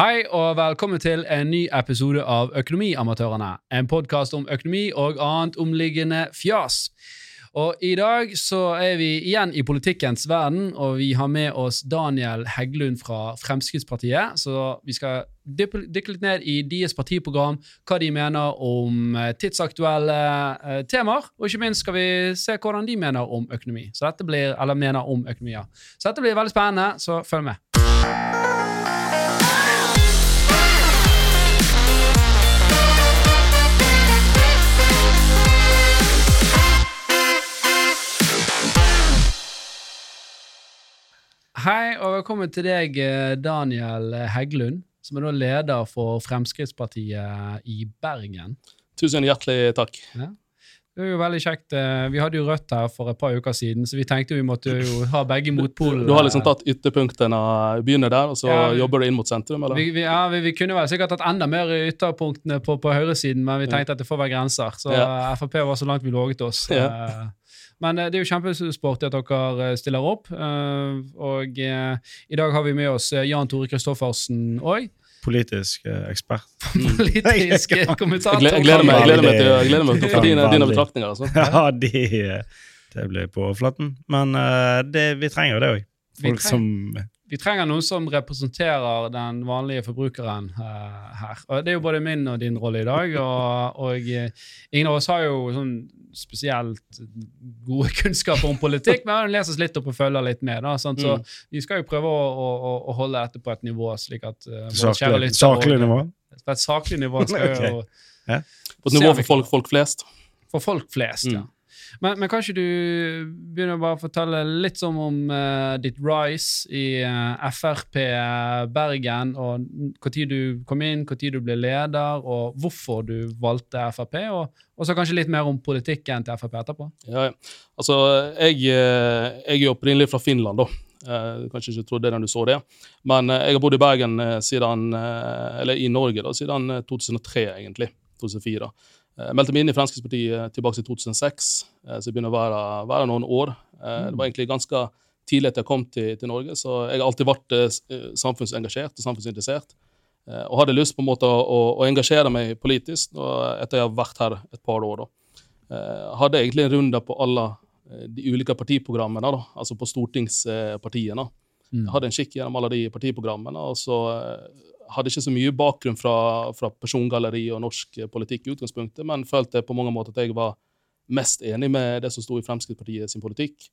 Hei og velkommen til en ny episode av Økonomiamatørene. En podkast om økonomi og annet omliggende fjas. Og I dag så er vi igjen i politikkens verden, og vi har med oss Daniel Heggelund fra Fremskrittspartiet. Så vi skal dykke, litt ned i deres partiprogram, hva de mener om eh, tidsaktuelle eh, temaer. Og ikke minst skal vi se hvordan de mener om økonomi. Så dette blir, eller mener om økonomi, ja. Så dette blir veldig spennende, så følg med. Hei og velkommen til deg, eh, Daniel Heggelund, som er da leder for Fremskrittspartiet i Bergen. Tusen hjertelig takk. Ja. Det er jo veldig kjekt. eh, Vi hadde jo Rødt her for et par uker siden, så vi tenkte vi måtte jo ha begge motpolene. Du har liksom tatt ytterpunktene, begynner der, og så Ja, vi- jobber du inn mot sentrum? eller? vi, vi, ja, vi, kunne vel sikkert tatt enda mer i ytterpunktene på, på høyresiden, men vi tenkte at det får være grenser. Så Ja. Frp var så langt vi låget oss. Ja. Men eh, det er jo kjempesporty at dere eh, stiller opp. eh, Og eh, i dag har vi med oss Jan Tore Kristoffersen òg. politisk ekspert. Politisk kommentator. Jeg, gleder meg, jeg, gleder meg til, jeg gleder meg til dine, dine betraktninger. Altså. Ja, de, det blir på overflaten. Men det, vi trenger jo det òg. Vi Folk som Vi trenger noen som representerer den vanlige forbrukeren uh, her. Og Det er jo både min og din rolle i dag. Og, og ingen av oss har jo sånn spesielt gode kunnskaper om politikk, men hun leser oss litt opp og følger litt med. Da, sant? Så Mm. vi skal jo prøve å, å, å holde dette på et nivå slik at uh, saklig, saklig nivå. På et saklig nivå skal okay. jo På et nivå for folk, folk flest. for folk flest, ja. Men, men kanskje du begynner bare å fortelle litt som om uh, ditt rise i uh, Frp Bergen, og når du kom inn, når du ble leder, og hvorfor du valgte Frp, og, og så kanskje litt mer om politikken til Frp etterpå. Ja, ja. altså, jeg, eh, jeg er opprinnelig fra Finland, da. Eh, Du kanskje ikke trodde det når du så det. Men uh, jeg har bodd i Bergen uh, siden, eh, eller i Norge da, siden eh, 2003, egentlig. 2004. Jeg meldte meg inn i Fremskrittspartiet tilbake til 2006, eh, så det begynner å være, være noen år. Eh, Det var egentlig ganske tidlig at jeg kom til, til Norge, så jeg har alltid vært eh, eh, samfunnsengasjert og samfunnsinteressert. Eh, Og hadde lyst på en måte å, å, å engasjere meg politisk etter jeg har vært her et par år. da. Eh, hadde egentlig en runde på alle eh, de ulike partiprogrammene, da, altså på stortingspartiene. Mm. Jeg hadde en kikk gjennom alle de partiprogrammene, og så eh, hadde ikke så mye bakgrunn fra, fra persongalleri og norsk eh, politikk i utgangspunktet, men følte på mange måter at jeg var mest enig med det som sto i Fremskrittspartiet sin politikk.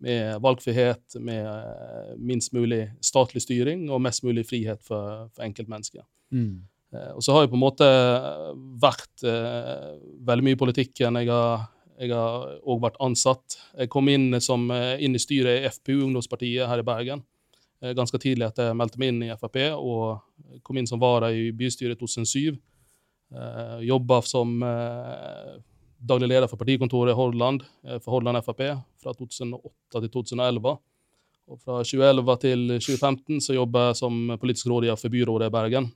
Med valgfrihet, med eh, minst mulig statlig styring og mest mulig frihet for, for enkeltmennesket. Mm. Eh, Og så har jeg på en måte vært eh, veldig mye i politikken. Jeg har, jeg har òg vært ansatt. Jeg kom inn, som, inn i styret i FPU, ungdomspartiet her i Bergen, ganske tidlig at jeg meldte meg inn i Frp, og kom inn som vara i bystyret i 2007. Eh, Jobba som eh, daglig leder for partikontoret i Hordaland, eh, for Hordaland Frp, fra 2008 til 2011. Og fra 2011 til 2015 så jobba jeg som politisk rådgiver for byrådet i Bergen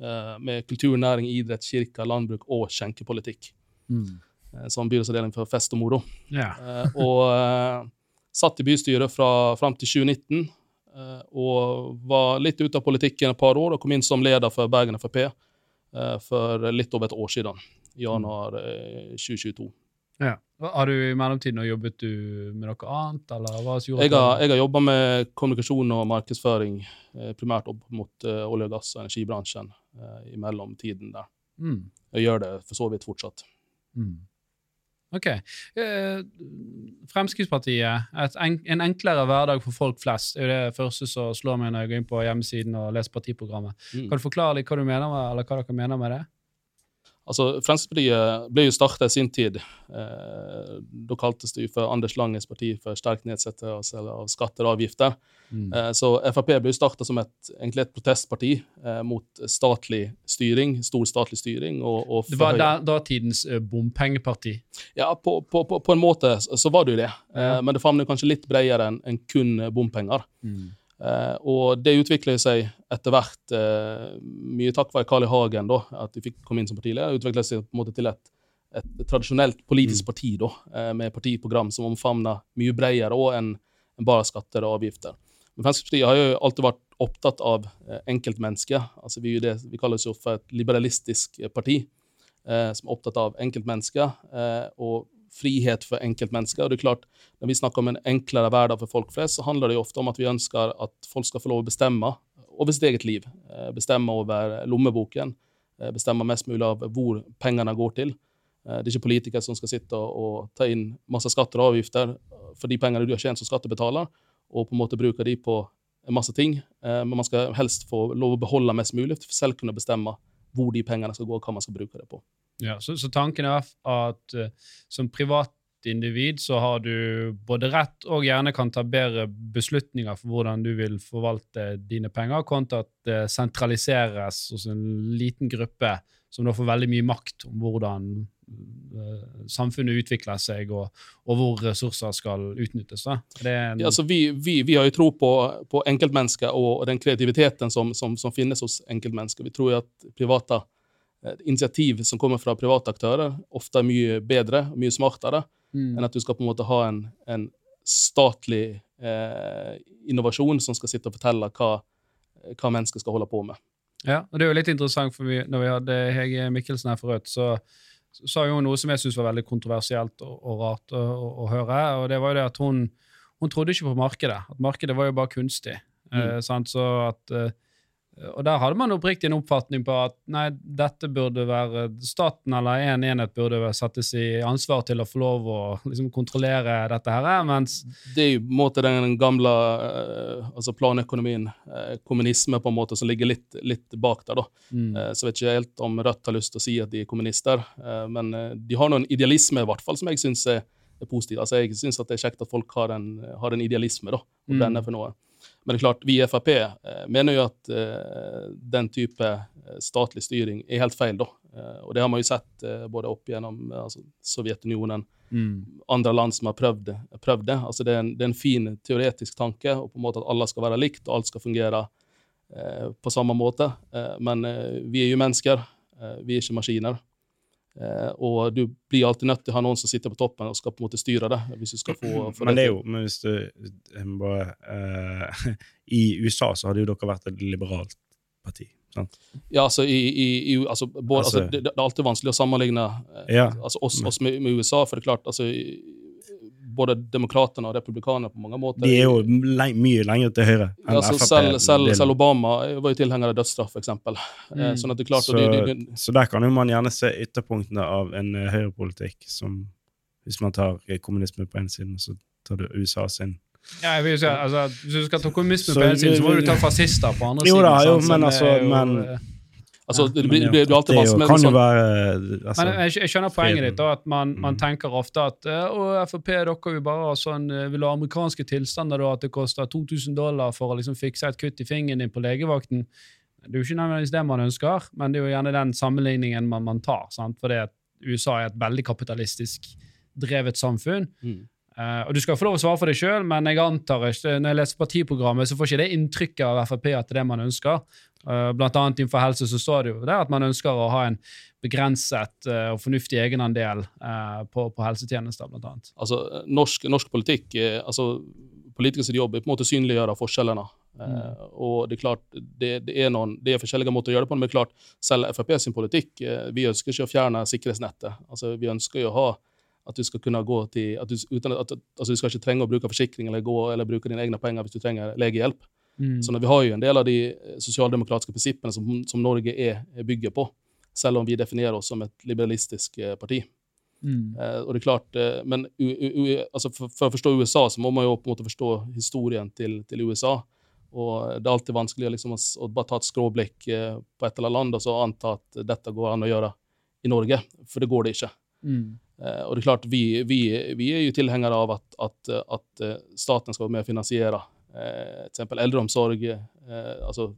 eh, med kultur, næring, idrett, kirke, landbruk og skjenkepolitikk. Mm. eh, Som byrådsavdeling for fest og moro. Yeah. Eh, Og eh, satt i bystyret fra fram til 2019. eh, Og var litt ute av politikken et par år og kom inn som leder for Bergen Frp eh, for litt over et år siden. Januar eh, 2022. ja. Har du i mellomtiden jobbet du med noe annet, eller hva Jeg har, jeg har jobba med kommunikasjon og markedsføring, eh, primært opp mot eh, olje- og gass- og energibransjen eh, i mellomtiden der. Mm. Jeg gjør det for så vidt fortsatt. Mm. Ok. Eh, Fremskrittspartiet, et en, en enklere hverdag for folk flest, er jo det første som slår meg når jeg går inn på hjemmesiden og leser partiprogrammet. Mm. Kan du forklare litt hva du mener med, hva dere mener med det? Altså, Fremskrittspartiet ble jo starta i sin tid. Eh, da kaltes det jo for Anders Langes parti for sterk nedsettelse av skatter og avgifter. Mm. Eh, så Frp ble jo starta som et, egentlig et protestparti eh, mot statlig styring, stor statlig styring. og, og Det var da- datidens eh, bompengeparti. Ja, på, på, på, på en måte så var det jo det. Eh, Ja. men det favner kanskje litt bredere enn en kun bompenger. Mm. Eh, og det utvikler seg etter hvert, eh, mye takk være Carl I. Hagen, da, at de fikk komme inn som partileder, utvikla seg på en måte til et, et tradisjonelt politisk parti da, eh, med partiprogram som omfavner mye bredere enn en bare skatter og avgifter. Men Fremskrittspartiet har jo alltid vært opptatt av eh, enkeltmennesket. Altså vi, det, vi kaller oss jo for et liberalistisk parti eh, som er opptatt av enkeltmennesket eh, og frihet for enkeltmennesker. Og det er klart, Når vi snakker om en enklere hverdag for folk flest, så handler det jo ofte om at vi ønsker at folk skal få lov å bestemme over sitt eget liv. Eh, bestemme over lommeboken. eh, Bestemme mest mulig av hvor pengene går til. Eh, Det er ikke politikere som skal sitte og, ta inn masse skatter og avgifter for de pengene du har tjent som skattebetaler, og på en måte bruke de på en masse ting. Men man skal helst få lov å beholde mest mulig, for selv kunne bestemme hvor de pengene skal gå, og hva man skal bruke det på. Ja, så, så tanken er at uh, som privatindivid så har du både rett og gjerne kan ta bedre beslutninger for hvordan du vil forvalte dine penger, kontra at det sentraliseres hos en liten gruppe som da får veldig mye makt om hvordan eh, samfunnet utvikler seg, og, og hvor ressurser skal utnyttes. En, Ja, altså vi, vi, vi har jo tro på, på enkeltmennesker og, den kreativiteten som, som, som finnes hos enkeltmennesker. Vi tror jo at private initiativ som kommer fra private aktører, ofte er mye bedre og mye smartere Mm. enn at du skal på en måte ha en, en statlig eh, innovasjon som skal sitte og fortelle hva, hva mennesker skal holde på med. Ja, og det er jo litt interessant, for vi, når vi hadde Hege Mikkelsen her for Rødt, så sa hun noe som jeg syntes var veldig kontroversielt og, og rart å, å, å høre. og det var jo det at hun, hun trodde ikke på markedet. At markedet var jo bare kunstig. Eh, sant? Så at, eh, og der hadde man oppriktig en oppfatning på at nei, dette burde være staten eller en enhet burde settes i ansvar til å få lov å liksom, kontrollere dette her, mens Det er jo på en måte den gamle eh, altså planøkonomien, eh, kommunisme, på en måte, som ligger litt, litt bak der. da. mm, Eh, Så vet ikke helt om Rødt har lyst til å si at de er kommunister, eh, men eh, de har noen idealisme i hvert fall som jeg syns er, er positiv. Altså Jeg syns det er kjekt at folk har en, har en idealisme da, og Mm. brenner for noe. Men det er klart, vi i Frp eh, mener jo at eh, den type eh, statlig styring er helt feil. da. Og det har man jo sett både opp gjennom altså, Sovjetunionen, mm, andre land som har prøvd. Prøvd det. Altså, det, er en, det er en fin teoretisk tanke, og på en måte at alle skal være likt, og alt skal fungere eh, på samme måte. Eh, men eh, vi er jo mennesker, vi er ikke maskiner. Eh, og du blir alltid nødt til å ha noen som sitter på toppen og skal på en måte styre det. hvis du skal få, Men det er jo men hvis du, bare, eh, I USA så hadde jo dere vært et liberalt parti. sant? Ja, altså, i, i, altså, både, altså, Altså- det, det er alltid vanskelig å sammenligne eh, Ja. altså, oss, oss med, med USA, for det er klart altså, i- både demokratene og republikanerne på mange måter De er jo le mye lenger til høyre enn Ja, så FrP selv, selv, selv Obama var jo tilhenger av dødsstraff, f.eks. Eh, Mm. Sånn at det er klart, så, de, de, de, så der kan jo man gjerne se ytterpunktene av en eh, høyrepolitikk som Hvis man tar eh, kommunisme på ene siden, så tar du USA sin ja, jeg vil si, altså, Hvis du skal ta kommunisme Så på ene siden, så må du ta fascister på andre Jo siden. da, jo, sant? Men altså, er jo, men- altså, Ja, det men blir, blir, alltid det vanskelig jo, kan jo sånn, være altså, Men jeg, jeg skjønner poenget freden. ditt, da, at man, man Mm. tenker ofte at eh, å, Frp dere vil bare ha sånn, eh, vil ha amerikanske tilstander, da, at det koster 2000 dollar for å liksom fikse et kutt i fingeren din på legevakten. Det er jo ikke nødvendigvis det man ønsker, men det er jo gjerne den sammenligningen man, man tar. sant? Fordi at USA er et veldig kapitalistisk drevet samfunn. Mm. Eh, og Du skal få lov å svare for det sjøl, men jeg antar ikke, når jeg leser partiprogrammet, så får ikke det inntrykket av Frp at det er det man ønsker. Uh, blant annet innenfor helse så står det jo der at man ønsker å ha en begrenset uh, og fornuftig egenandel eh, på, på helsetjenester, blant annet. altså, norsk, norsk politikk eh, altså, Politikers jobb er på en måte synliggjøre forskjellene. Eh, og det er klart, det, det, er noen, det er forskjellige måter å gjøre det på, men det er klart, selv Frp sin politikk eh, Vi ønsker ikke å fjerne sikkerhetsnettet. Altså, vi ønsker jo å ha at du skal kunne gå til at du, uten at, altså, du skal ikke trenge å bruke forsikring eller, gå, eller bruke dine egne penger hvis du trenger legehjelp. Mm. Så vi har jo en del av de eh, sosialdemokratiske prinsippene som, som Norge er, er bygger på, selv om vi definerer oss som et liberalistisk eh, parti. Mm. Eh, og det er klart, eh, men u, u, altså for, for å forstå USA, så må man jo på en måte forstå historien til, til USA. Og det er alltid vanskelig liksom, å, å bare ta et skråblikk eh, på et eller annet land og så anta at dette går an å gjøre i Norge, for det går det ikke. Mm. Eh, og det er klart, vi, vi, vi er jo tilhengere av at, at, at eh, staten skal være med og finansiere eh, eksempel eldreomsorg. Eh, altså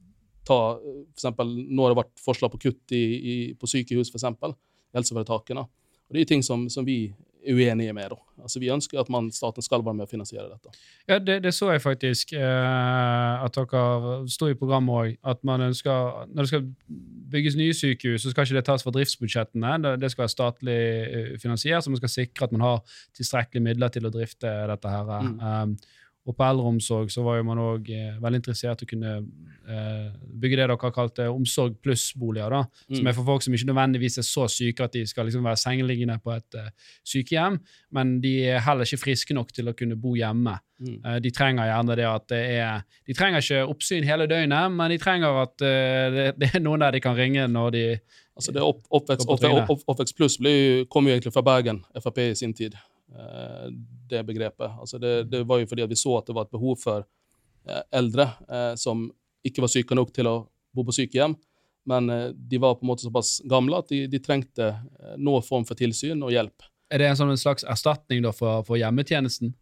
ta, for eksempel, nå har det vært forslag på kutt i, i, på sykehus, i helseforetakene. Og det er ting som, som vi uenige med. Da. Altså, vi ønsker at man, staten skal være med å finansiere dette. Ja, det, det så jeg faktisk eh, at dere sto i programmet òg. At man ønsker Når det skal bygges nye sykehus, så skal ikke det tas fra driftsbudsjettene. Det, det skal være statlig eh, finansiert, så man skal sikre at man har tilstrekkelig midler til å drifte dette her. Mm. Um, Og på eldreomsorg så var jo man òg eh, veldig interessert i å kunne eh, bygge det dere har kalt omsorg pluss-boliger. da, Som Mm. er for folk som ikke nødvendigvis er så syke at de skal liksom være sengeliggende på et eh, sykehjem, men de er heller ikke friske nok til å kunne bo hjemme. Mm. Eh, de trenger gjerne det at det er De trenger ikke oppsyn hele døgnet, men de trenger at eh, det, det er noen der de kan ringe når de Altså det opp, oppvekst, opp, opp, oppvekst pluss kom jo egentlig fra Bergen, Frp i sin tid. Eh, det begrepet. Altså det, det var jo fordi vi så at det var et behov for eh, eldre eh, som ikke var syke nok til å bo på sykehjem, men de var på en måte såpass gamle at de, de trengte noen form for tilsyn og hjelp. Er det en sånn en slags erstatning da for, for hjemmetjenesten?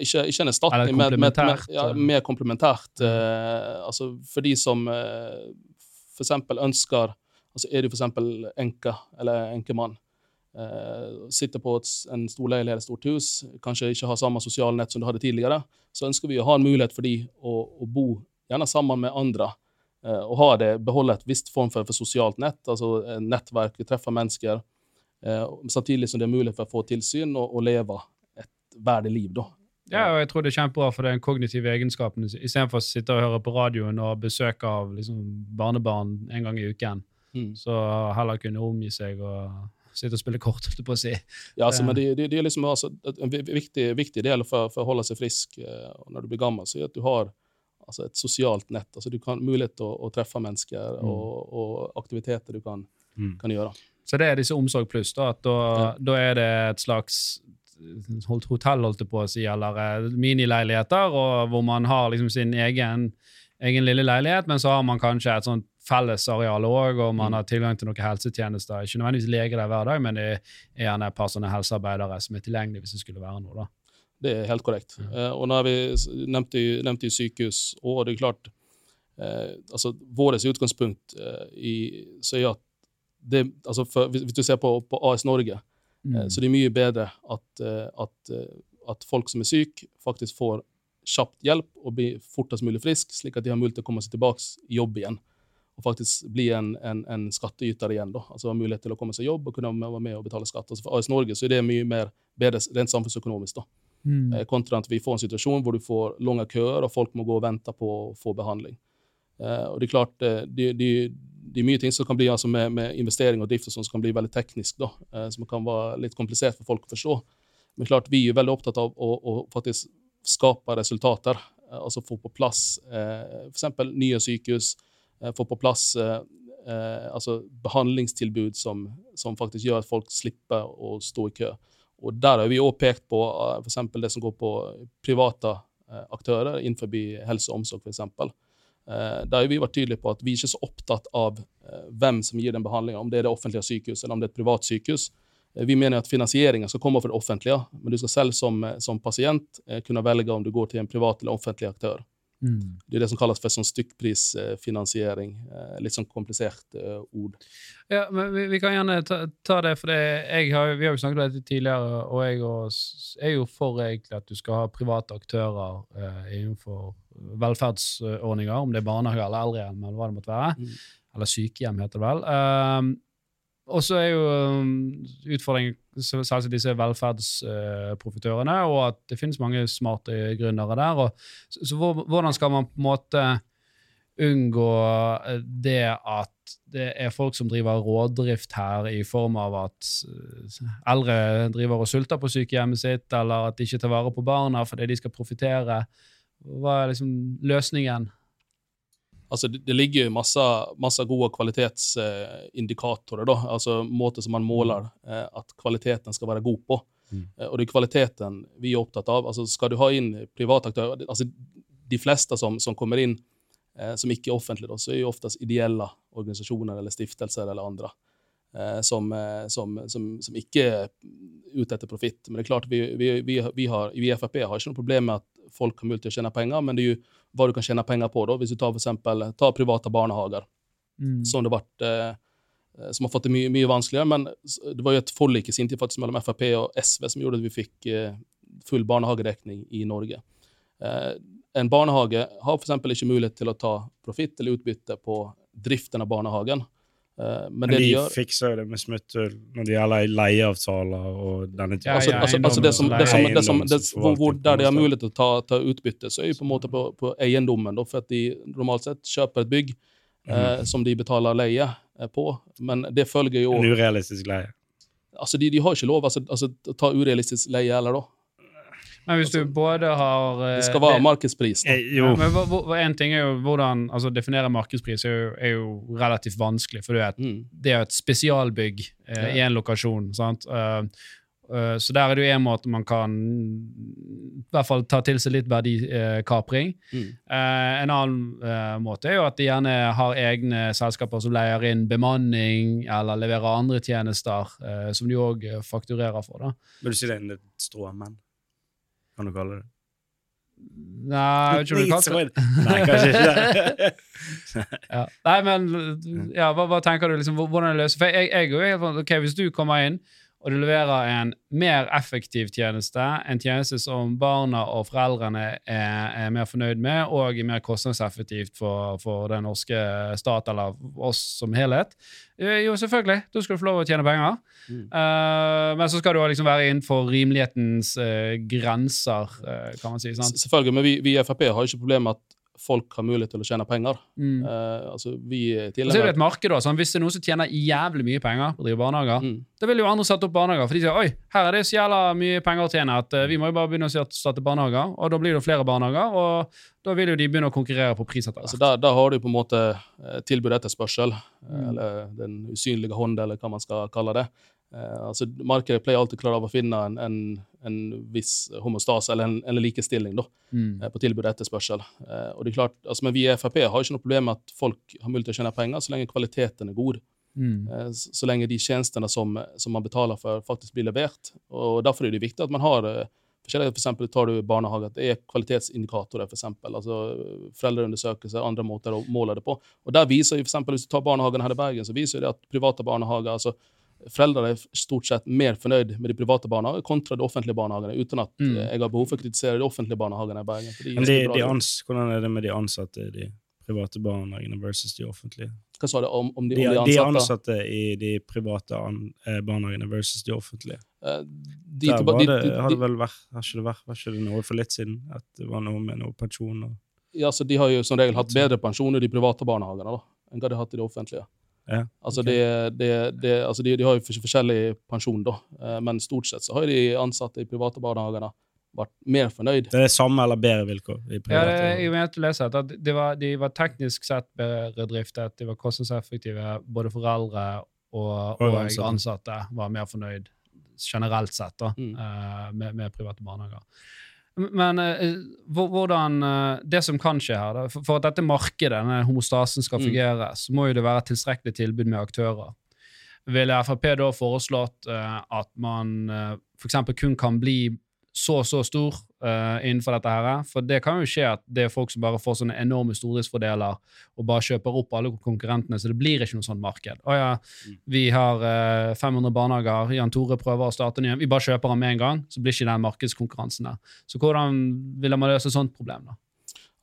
Ikke, ikke en erstatning, men komplementært, ja, eh. mer komplementært. eh, altså for de som for eksempel ønsker altså Er du eksempel enke eller enkemann, eh, sitter på et, en stor leilighet et stort hus, kanskje ikke har samme sosiale nett som du hadde tidligere, så ønsker vi å ha en mulighet for de å, å bo gjerne sammen med andre. eh, og ha det, beholde et visst form for, for sosialt nett, altså eh, nettverk, treffe mennesker, eh, samtidig som det er mulighet for å få tilsyn og, og leve et verdig liv. da. Ja, og jeg tror det er kjempebra for den kognitive egenskapen. Istedenfor å sitte og høre på radioen og besøk av liksom, barnebarn en gang i uken, Mm. så heller kunne omgi seg og sitte og spille kort, holdt jeg på å si. Ja, altså, men det, det, det er liksom altså, en viktig, viktig del for, for å holde seg frisk eh, når du blir gammel, så er at du har altså, et sosialt nett. altså Du kan mulighet til å, å treffe mennesker Mm. og, og aktiviteter du kan, Mm. kan gjøre. Så det er disse Omsorg pluss. Da, at da, Ja. da er det et slags holdt- hotell, holdt jeg på å si, eller eh, minileiligheter, og hvor man har liksom sin egen, egen lille leilighet, men så har man kanskje et sånt fellesareal òg, og man Mm. har tilgang til noen helsetjenester. Ikke nødvendigvis lege der hver dag, men det er gjerne et par sånne helsearbeidere som er tilgjengelige hvis det skulle være noe. da. Det er helt korrekt. Eh, og når vi nevnt nevnte, i- nevnte sykehus, og det er klart eh, altså Vårt utgangspunkt eh, i, så er at det, altså for, hvis, hvis du ser på, på AS Norge, Mm. Så det er mye bedre at, at, at folk som er syke, faktisk får kjapt hjelp og blir fortest mulig frisk, slik at de har mulighet til å komme seg tilbake i jobb igjen. Og faktisk bli en, en, en skattyter igjen. da, altså ha mulighet til å komme seg jobb og kunne være med og betale skatt. Altså For AS Norge så er det mye mer bedre rent samfunnsøkonomisk. da, Mm. eh, Kontra at vi får en situasjon hvor du får lange køer, og folk må gå og vente på å få behandling. Eh, og det er klart, det, det de, de er mye ting som kan bli altså med, med investering og drift og sånt, som kan bli veldig teknisk, da, eh, som kan være litt komplisert for folk å forstå. Men klart, vi er veldig opptatt av å, å faktisk skape resultater. eh, altså få på plass eh, f.eks. nye sykehus, eh, få på plass eh, eh, altså behandlingstilbud som, som faktisk gjør at folk slipper å stå i kø. Og Der har vi også pekt på eh, for det som går på private eh, aktører innenfor helse og omsorg. For eksempel. Eh, Der har vi vært tydelige på at vi er ikke så opptatt av eh, hvem som gir den behandlinga, om det er det offentlige sykehuset eller om det er et privat sykehus. Eh, Vi mener at finansieringen skal komme fra det offentlige, men du skal selv som, eh, som pasient eh, kunne velge om du går til en privat eller offentlig aktør. Mm. Det er det som kalles for sånn stykkprisfinansiering. Eh, Litt sånn komplisert eh, ord. Ja, men vi, vi kan gjerne ta, ta det, for det, jeg har, vi har jo snakket om dette tidligere, og jeg også, er jo for egentlig at du skal ha private aktører eh, innenfor velferdsordninger, om det er barnehage eller eldrehjem, eller hva det måtte være. Mm. Eller sykehjem, heter det vel. Um, og så er jo um, utfordringen selvsagt disse velferdsprofitørene, og at det finnes mange smarte gründere der. Og, så, så hvor- hvordan skal man på en måte unngå eh, det at det er folk som driver rådrift her, i form av at eh, eldre driver og sulter på sykehjemmet sitt, eller at de ikke tar vare på barna fordi de skal profitere? Hva er liksom løsningen? Altså, det, det ligger jo masse, masse gode kvalitetsindikatorer, da. Altså måter som man måler eh, at kvaliteten skal være god på. Mm. Eh, og det er kvaliteten vi er opptatt av. Altså, skal du ha inn private aktører altså, De fleste som, som kommer inn eh, som ikke er offentlige, da, så er jo oftest ideelle organisasjoner eller stiftelser eller andre. eh, Som, som, som, som ikke er ute etter profitt. Men det er klart, vi, vi, vi, vi, har, vi i Frp har ikke noe problem med at folk har mulighet til å tjene penger, men det er jo hva du kan tjene penger på. da, Hvis du tar for eksempel, tar private barnehager, Mm. som, det vært, eh, som har fått det mye, mye vanskeligere. Men det var jo et forlik i sin tid faktisk mellom Frp og SV som gjorde at vi fikk eh, full barnehagedekning i Norge. Eh, en barnehage har f.eks. ikke mulighet til å ta profitt eller utbytte på driften av barnehagen. Eh, men Men de de gjør fikser jo det med smutthull når det gjelder leieavtaler og denne typen Ja, altså, altså, altså det som, det som, det som, det, som hvor, hvor, Der de har mulighet til å ta, ta utbytte, så er jo på en måte på, på eiendommen. Da, for at de normalt sett kjøper et bygg eh, som de betaler leie eh, på. Men det følger jo En urealistisk leie. altså de, de har ikke lov altså, altså, å ta urealistisk leie heller, da. Men hvis du både har eh, Det skal være markedspris. Eh, jo. Ja, men hva- hva- En ting er jo hvordan altså Definere markedspris er jo, er jo relativt vanskelig, for det er et, Mm. det er jo et spesialbygg eh, i en lokasjon. sant? Uh, eh, så der er det jo en måte man kan i hvert fall ta til seg litt verdikapring. Mm. Eh, en annen eh, måte er jo at de gjerne har egne selskaper som leier inn bemanning eller leverer andre tjenester, eh, som de òg fakturerer for. da. vil du si det er en stråmenn? Kan du kalle det Nei, jeg vet ikke om du det Nei, kanskje ikke. Ja. Nei, men ja, hva, hva tenker du liksom, hvordan det løser For jeg, jeg helt sånn, ok, Hvis du kommer inn og du leverer en mer effektiv tjeneste, en tjeneste som barna og foreldrene er, er mer fornøyd med, og er mer kostnadseffektivt for, for den norske stat eller oss som helhet, eh, jo, selvfølgelig, da skal du få lov å tjene penger. Mm. Uh, men så skal du liksom være innenfor rimelighetens uh, grenser, uh, kan man si. sant? Selvfølgelig, men vi, vi i Frp har ikke problemer med at folk har mulighet til å tjene penger. Mm. Uh, altså, vi Og så er det et marked da, sånn, Hvis det er noen som tjener jævlig mye penger på å drive barnehager, mm. da vil jo andre sette opp barnehager. For de sier oi, her er det så jævla mye penger å tjene at uh, vi må jo bare begynne å starte- barnehager. Og da blir det flere barnehager, og da vil jo de begynne å konkurrere på pris etter Altså, hvert. der, der har du på en måte eh, tilbud etter spørsel, eh, Mm. eller den usynlige hånd, eller hva man skal kalle det. Eh, altså, markedet pleier alltid klare av å finne en, en, en viss homostase, eller en, en likestilling, da, Mm. eh, på tilbud og etterspørsel. Eh, og det er klart, altså, men vi i Frp har ikke noe problem med at folk har mulighet til å tjene penger, så lenge kvaliteten er god. Mm. Så lenge de tjenestene som, som man betaler for, faktisk blir levert. Og Derfor er det viktig at man har forskjellige, for eksempel tar du barnehage, at det er kvalitetsindikatorer, for eksempel, altså foreldreundersøkelser, andre måter å måle det på. Og der viser for eksempel, Hvis du tar barnehagen her i Bergen, så viser det at private barnehager altså Foreldre er stort sett mer fornøyd med de private barnehagene kontra de offentlige barnehagene, uten at Mm. eh, jeg har behov for å kritisere de offentlige barnehagene i Bergen. de Men de, de ans, hvordan er det med de ansatte i de private barnehagene versus de offentlige? Hva sa du om, om de, om de de ansatte? ansatte i de private an, eh, barnehagene versus de offentlige. Eh, de, Der var de, det, de, har det vel vært, har ikke det vært, var ikke det noe for litt siden? At det var noe med noe pensjon og Ja, så De har jo som regel hatt bedre pensjon i de private barnehagene da, enn hva de har hatt i de offentlige. Ja, Altså, de, de, det, altså de, de har jo forskjellig pensjon, da, eh, men stort sett så har de ansatte i private barnehagene vært mer fornøyd. Det er samme eller bedre vilkår i Ja, private. Ja, jeg mente å lese at de var, de var teknisk sett bedre driftet, de var kostnadseffektive, både foreldre og, Og og ansatte. ansatte var mer fornøyd generelt sett da, Mm. eh, med, med private barnehager. Men eh, hvordan eh, Det som kan skje her, da, for, at dette markedet, denne homostasen, skal Mm. fungere, så må jo det være et tilstrekkelig tilbud med aktører. Ville Frp da foreslått eh, at man uh, f.eks. kun kan bli så så stor uh, innenfor dette her? For det kan jo skje at det er folk som bare får sånne enorme stordriftsfordeler og bare kjøper opp alle konkurrentene, så det blir ikke noe sånt marked. Å ja, vi har uh, 500 barnehager, Jan Tore prøver å starte nye, vi bare kjøper dem med en gang, så blir ikke den markedskonkurransen der. Så hvordan vil man løse et sånt problem, da?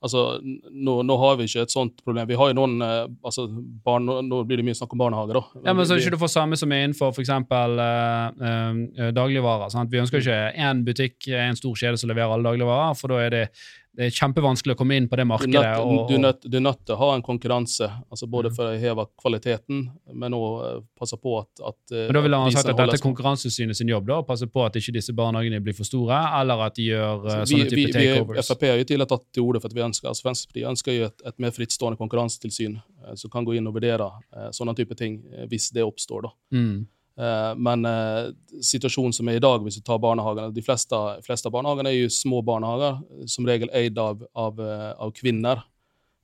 Altså, nå, nå har vi ikke et sånt problem. Vi har jo noen eh, altså, barn, nå, blir det mye snakk om barnehager, da. Ja, men så ikke du får samme som er innenfor f.eks. Uh, uh, dagligvarer. Sant? Vi ønsker ikke én butikk, en stor kjede som leverer alle dagligvarer, for da er det, det er kjempevanskelig å komme inn på det Du markedet. du er nødt- til å ha en konkurranse, altså både mm. for å heve kvaliteten, men òg passe på at, at eh, men da ville han sagt at dette er Konkurransetilsynet sin jobb, da, å passe på at ikke disse barnehagene blir for store, eller at de gjør uh, sånne vi, type vi, vi, takeovers. Frp har jo tidligere tatt til orde for at vi ønsker altså Fremskrittspartiet ønsker jo et, et mer frittstående konkurransetilsyn eh, som kan gå inn og vurdere eh, sånne type ting eh, hvis det oppstår. da. Mm. Eh, men eh, situasjonen som er i dag, hvis du tar barnehagene De fleste, fleste av barnehagene er jo små barnehager, som regel eid av, av, eh, av kvinner.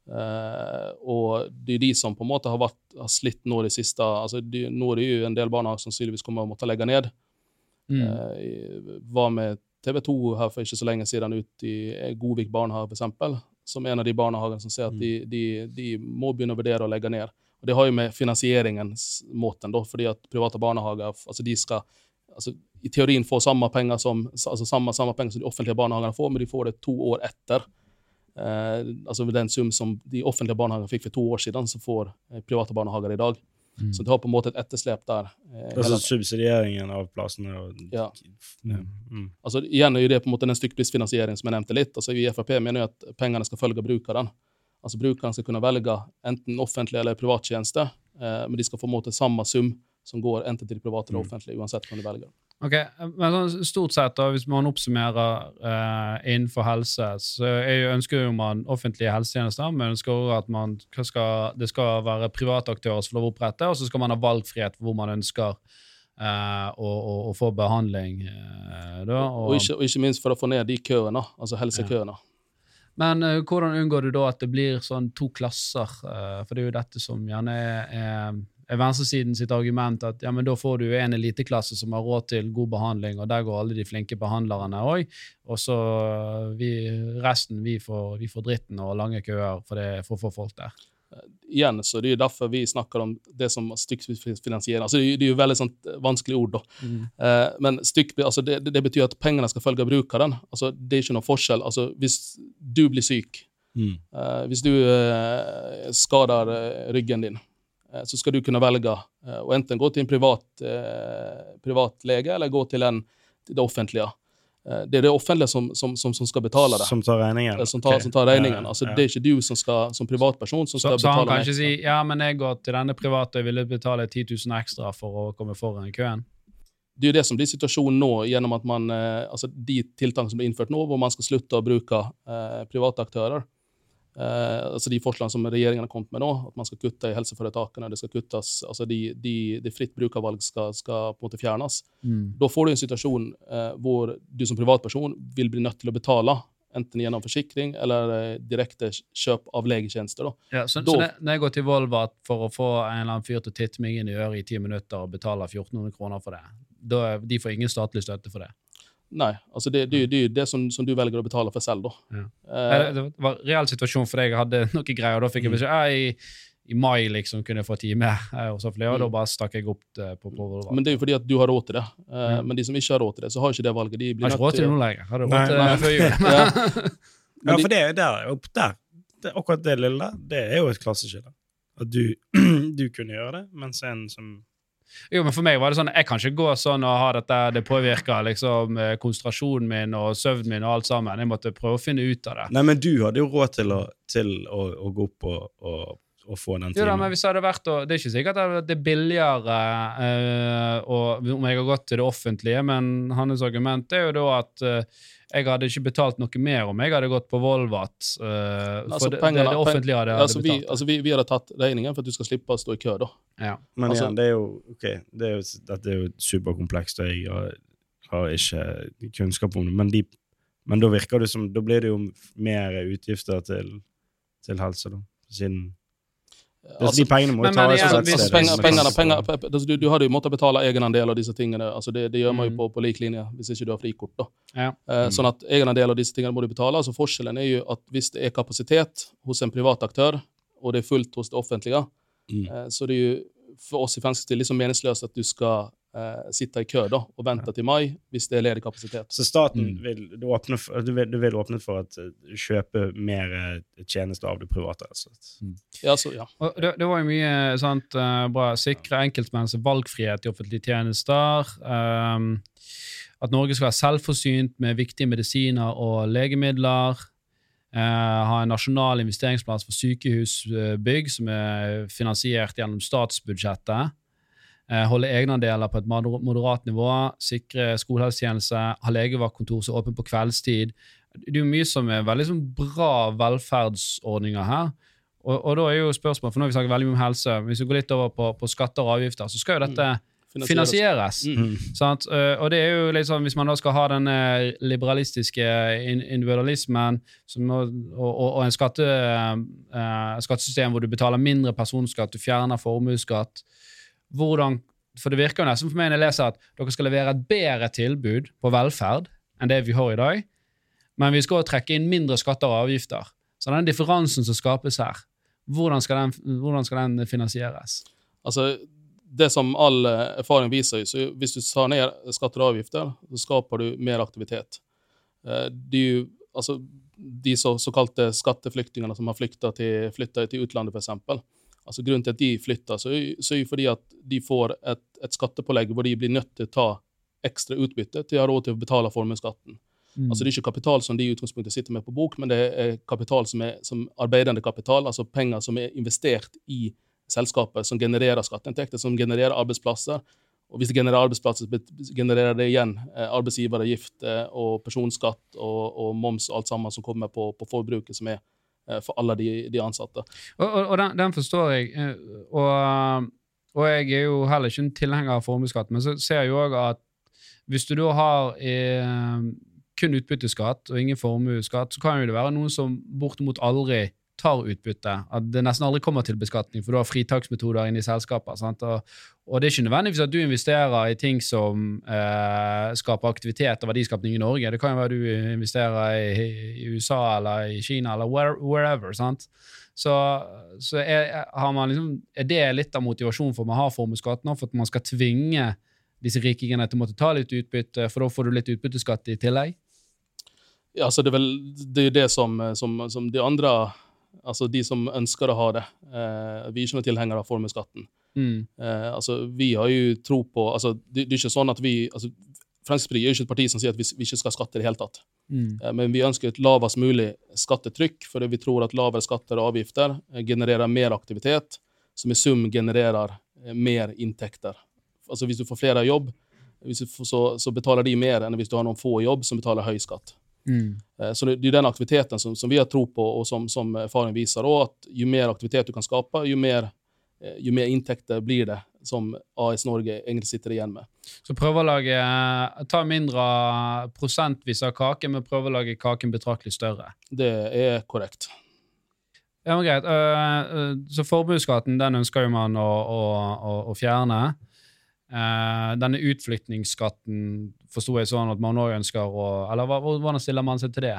Uh, og det er de som på en måte har, vært, har slitt nå de siste altså de, Nå er det jo en del barnehager som sannsynligvis kommer å måtte legge ned. Mm. Uh, var med TV 2 her for ikke så lenge siden ut i Godvik barnehage, f.eks., som en av de barnehagene som sier at de, de, de må begynne å vurdere å legge ned. Og Det har jo med finansieringens måte, da, fordi at private barnehager altså de skal altså, i teorien få samme penger som, altså samme, samme penger som de offentlige barnehagene får, men de får det to år etter. Eh, altså den sum som de offentlige barnehagene fikk for to år siden, så får eh, private barnehager i dag. Mm. Så du har på en måte et etterslep der. eh, Altså subsidieringen av plassene og ja. ja. Mm. Altså, igjen er det på en måte den stykkprisfinansieringen som jeg nevnte litt. Altså, Vi i Frp mener jo at pengene skal følge brukeren. Altså Brukeren skal kunne velge enten offentlig eller privat tjeneste, eh, men de skal få måte samme sum som går enten til det private eller Mm. offentlige, uansett hvem de velger. Ok, men sånn stort sett da, Hvis man oppsummerer eh, innenfor helse, så jeg ønsker jo man offentlige helsetjenester, men ønsker også at man skal, det skal være private aktører som får lov å opprette, og så skal man ha valgfrihet hvor man ønsker eh, å, å, å få behandling. eh, da, Og ikke, og ikke minst for å få ned de køene, altså helsekøene. Men uh, hvordan unngår du da at det blir sånn to klasser? Uh, for det er jo dette som gjerne er, er, er venstresiden sitt argument, at ja, men da får du en eliteklasse som har råd til god behandling, og der går alle de flinke behandlerne òg, og så eh, vi, resten vi får, vi får dritten og lange køer for, det, for å få folk der. Igjen, så det er jo derfor vi snakker om det som stykkprisfinansiering. Altså, det, er jo- det veldig sånt vanskelig ord, da. Eh, men stykk, altså det, det betyr at pengene skal følge brukeren. Altså, det er ikke noen forskjell. Altså, hvis du blir syk, Mm. eh, hvis du eh, skader eh, ryggen din, eh, så skal du kunne velge eh, å enten gå til en privat, eh, privat lege eller gå til, en, det offentlige. Eh, det er det offentlige som, som, som, som skal betale det. Som tar regningen? Eh, Som tar, okay. som tar regningen. Altså, ja. Det er ikke du som, skal, som privatperson som Så, betale. så han kan ikke si ja, men jeg går til denne private og ville betale 10 000 ekstra for å komme foran i køen. det er jo det som blir situasjonen nå, gjennom at man, eh, altså de tiltakene som blir innført nå, hvor man skal slutte å bruke eh, private aktører. Eh, altså De forslagene som regjeringen har kommet med nå, at man skal kutte i helseforetakene, det skal kuttes, altså de, de, de fritt brukervalg skal, skal på en måte fjernes. Da får du en situasjon eh, hvor du som privatperson vil bli nødt til å betale, enten gjennom forsikring eller eh, direkte kjøp av legetjenester. da. Ja, så, Da- så når jeg går til Volva for å få en eller annen fyr til å titte meg inn i øret i ti minutter og betale 1400 kroner for det, da, de får ingen statlig støtte for det. Nei, altså det, det, det er jo det som, som du velger å betale for selv, da. Ja. Eh, Eh, Det var en reell situasjon for deg. Jeg hadde noen greier, og da fikk jeg beskjed ja, i, mai liksom kunne jeg få time. eh, Og så flere, mm. da Mm. bare stakk jeg opp det på, på Volvat. Men det er jo fordi at du har råd til det. Eh, mm. Men de som ikke har råd til det, så har ikke det valget. De blir har ikke råd til det nå lenger. Hadde du råd til det før jul. Ja. Ja, for det er der, opp der. Det, akkurat det lille der, det er jo et klasseskille. At du, du kunne gjøre det, mens en som Jo, men for meg var det sånn, jeg kan ikke gå sånn og ha dette, det påvirker liksom eh, konsentrasjonen min og søvnen min og alt sammen. Jeg måtte prøve å finne ut av det. Nei, men du hadde jo råd til å, til å, å gå opp og, og, og få den Jo da, men hvis det hadde vært å, Det er ikke sikkert at det er billigere uh, og, om jeg har gått til det offentlige, men hans argument er jo da at uh, jeg hadde ikke betalt noe mer om jeg hadde gått på Volvat. Uh, Altså, for det, det, pengene- det offentlige hadde, hadde altså, vi, betalt. altså, vi, vi hadde tatt regningen for at du skal slippe å stå i kø, da. ja. Men altså- igjen, det er jo okay, det er jo, dette er jo superkomplekst, og jeg har, har ikke kunnskap om det. Men, de, men da virker det som Da blir det jo mer utgifter til, til helse, da. Siden altså, De pengene må men- men fra hvis- sted. penger, er penger, pe- pe- altså, du, du hadde jo måttet betale egenandel av disse tingene. altså Det, det gjør man jo Mm. på, på lik linje hvis ikke du har frikort. da. Ja. Eh, Sånn at egenandel og disse tingene må du betale. altså Forskjellen er jo at hvis det er kapasitet hos en privat aktør, og det er fullt hos det offentlige, Mm. eh, så det er jo for oss i Fremskrittspartiet liksom meningsløst at du skal eh, sitte i kø da, og vente til mai hvis det er ledig kapasitet. Så staten Mm. vil, du åpne for, du, vil, du vil åpne for at eh, kjøpe mer eh, tjenester av det private? Altså. Ja, så, ja. Og det, det var jo mye sant, eh, bra. Sikre enkeltmenneskers valgfrihet i offentlige tjenester. Um, at Norge skal være selvforsynt med viktige medisiner og legemidler. Uh, ha en nasjonal investeringsplass for sykehusbygg som er finansiert gjennom statsbudsjettet. Eh, holde egenandeler på et moderat nivå. Sikre skolehelsetjeneste. Ha legevaktkontor som er åpent på kveldstid. Det er jo mye som er veldig sånn bra velferdsordninger her. Og, og da er jo spørsmålet, for nå har vi snakket veldig mye om helse, hvis vi går litt over på, på skatter og avgifter, så skal jo dette finansieres. Mm. Sant? Eh, og det er jo litt sånn, Hvis man da skal ha denne liberalistiske individualismen som, og, og, og en skatte, eh, skattesystem hvor du betaler mindre personskatt, du fjerner formuesskatt hvordan, For det virker jo nesten for meg når jeg leser at dere skal levere et bedre tilbud på velferd enn det vi har i dag, men vi skal også trekke inn mindre skatter og avgifter. Så den differansen som skapes her, hvordan skal den, hvordan skal den finansieres? Altså, det som all eh, erfaring viser, så hvis du tar ned skatter og avgifter, så skaper du mer aktivitet. Du, De, er altså, de så, såkalte skatteflyktningene som har flykta til, til utlandet, f.eks. Altså Grunnen til at de flytter, så så er jo fordi at de får et, et skattepålegg hvor de blir nødt til å ta ekstra utbytte til å ha råd til å betale formuesskatten. Mm. Altså Det er ikke kapital som de i utgangspunktet sitter med på bok, men det er kapital som er som arbeidende kapital, altså penger som er investert i selskapet, som genererer skatteinntekter, som genererer arbeidsplasser. Og hvis det genererer arbeidsplasser, så genererer det igjen eh, arbeidsgiveravgift eh, og personskatt og, og moms og alt sammen som kommer på, på forbruket, som er for alle de, de ansatte. Og, og, og den, den forstår jeg. eh, Og, og jeg er jo heller ikke en tilhenger av formuesskatt, men så ser jeg jo òg at hvis du da har eh, kun utbytteskatt og ingen formuesskatt, så kan jo det være noen som bortimot aldri tar utbytte. At det nesten aldri kommer til beskatning, for du har fritaksmetoder inne i selskaper. Og, og det er ikke nødvendigvis at du investerer i ting som eh, skaper aktivitet og verdiskapning i Norge. Det kan jo være du investerer i, i USA eller i Kina eller where, wherever. sant? Så, så er, liksom, er det litt av motivasjonen for at man har nå, for at man skal tvinge disse rikingene til å måtte ta litt utbytte, for da får du litt utbytteskatt i tillegg? Ja, så det er vel det, er det som, som, som de andre Altså de som ønsker å ha det. Eh, vi er ikke noen tilhengere av formuesskatten. Mm. Eh, altså, vi har jo tro på altså, det, det er ikke sånn at vi altså, Fremskrittspartiet er jo ikke et parti som sier at vi, vi ikke skal skatte i det hele tatt. Mm. Eh, Men vi ønsker et lavest mulig skattetrykk, fordi vi tror at lavere skatter og avgifter genererer mer aktivitet, som i sum genererer mer inntekter. Altså Hvis du får flere i jobb, hvis du får, så, så betaler de mer enn hvis du har noen få i jobb som betaler høy skatt. Mm. Eh, Så det, det er den aktiviteten som, som vi har tro på, og som, som erfaring viser, og at jo mer aktivitet du kan skape, jo mer, eh, jo mer inntekter blir det som AS Norge egentlig sitter igjen med. Så prøve å lage Ta mindre prosentvis av kake, men prøve å lage kaken betraktelig større. Det er korrekt. Ja, men greit. Så formuesskatten den ønsker jo man å, å, å, å fjerne. Eh, denne utflyttingsskatten forsto jeg sånn at man òg ønsker å Eller hvordan stiller man seg til det?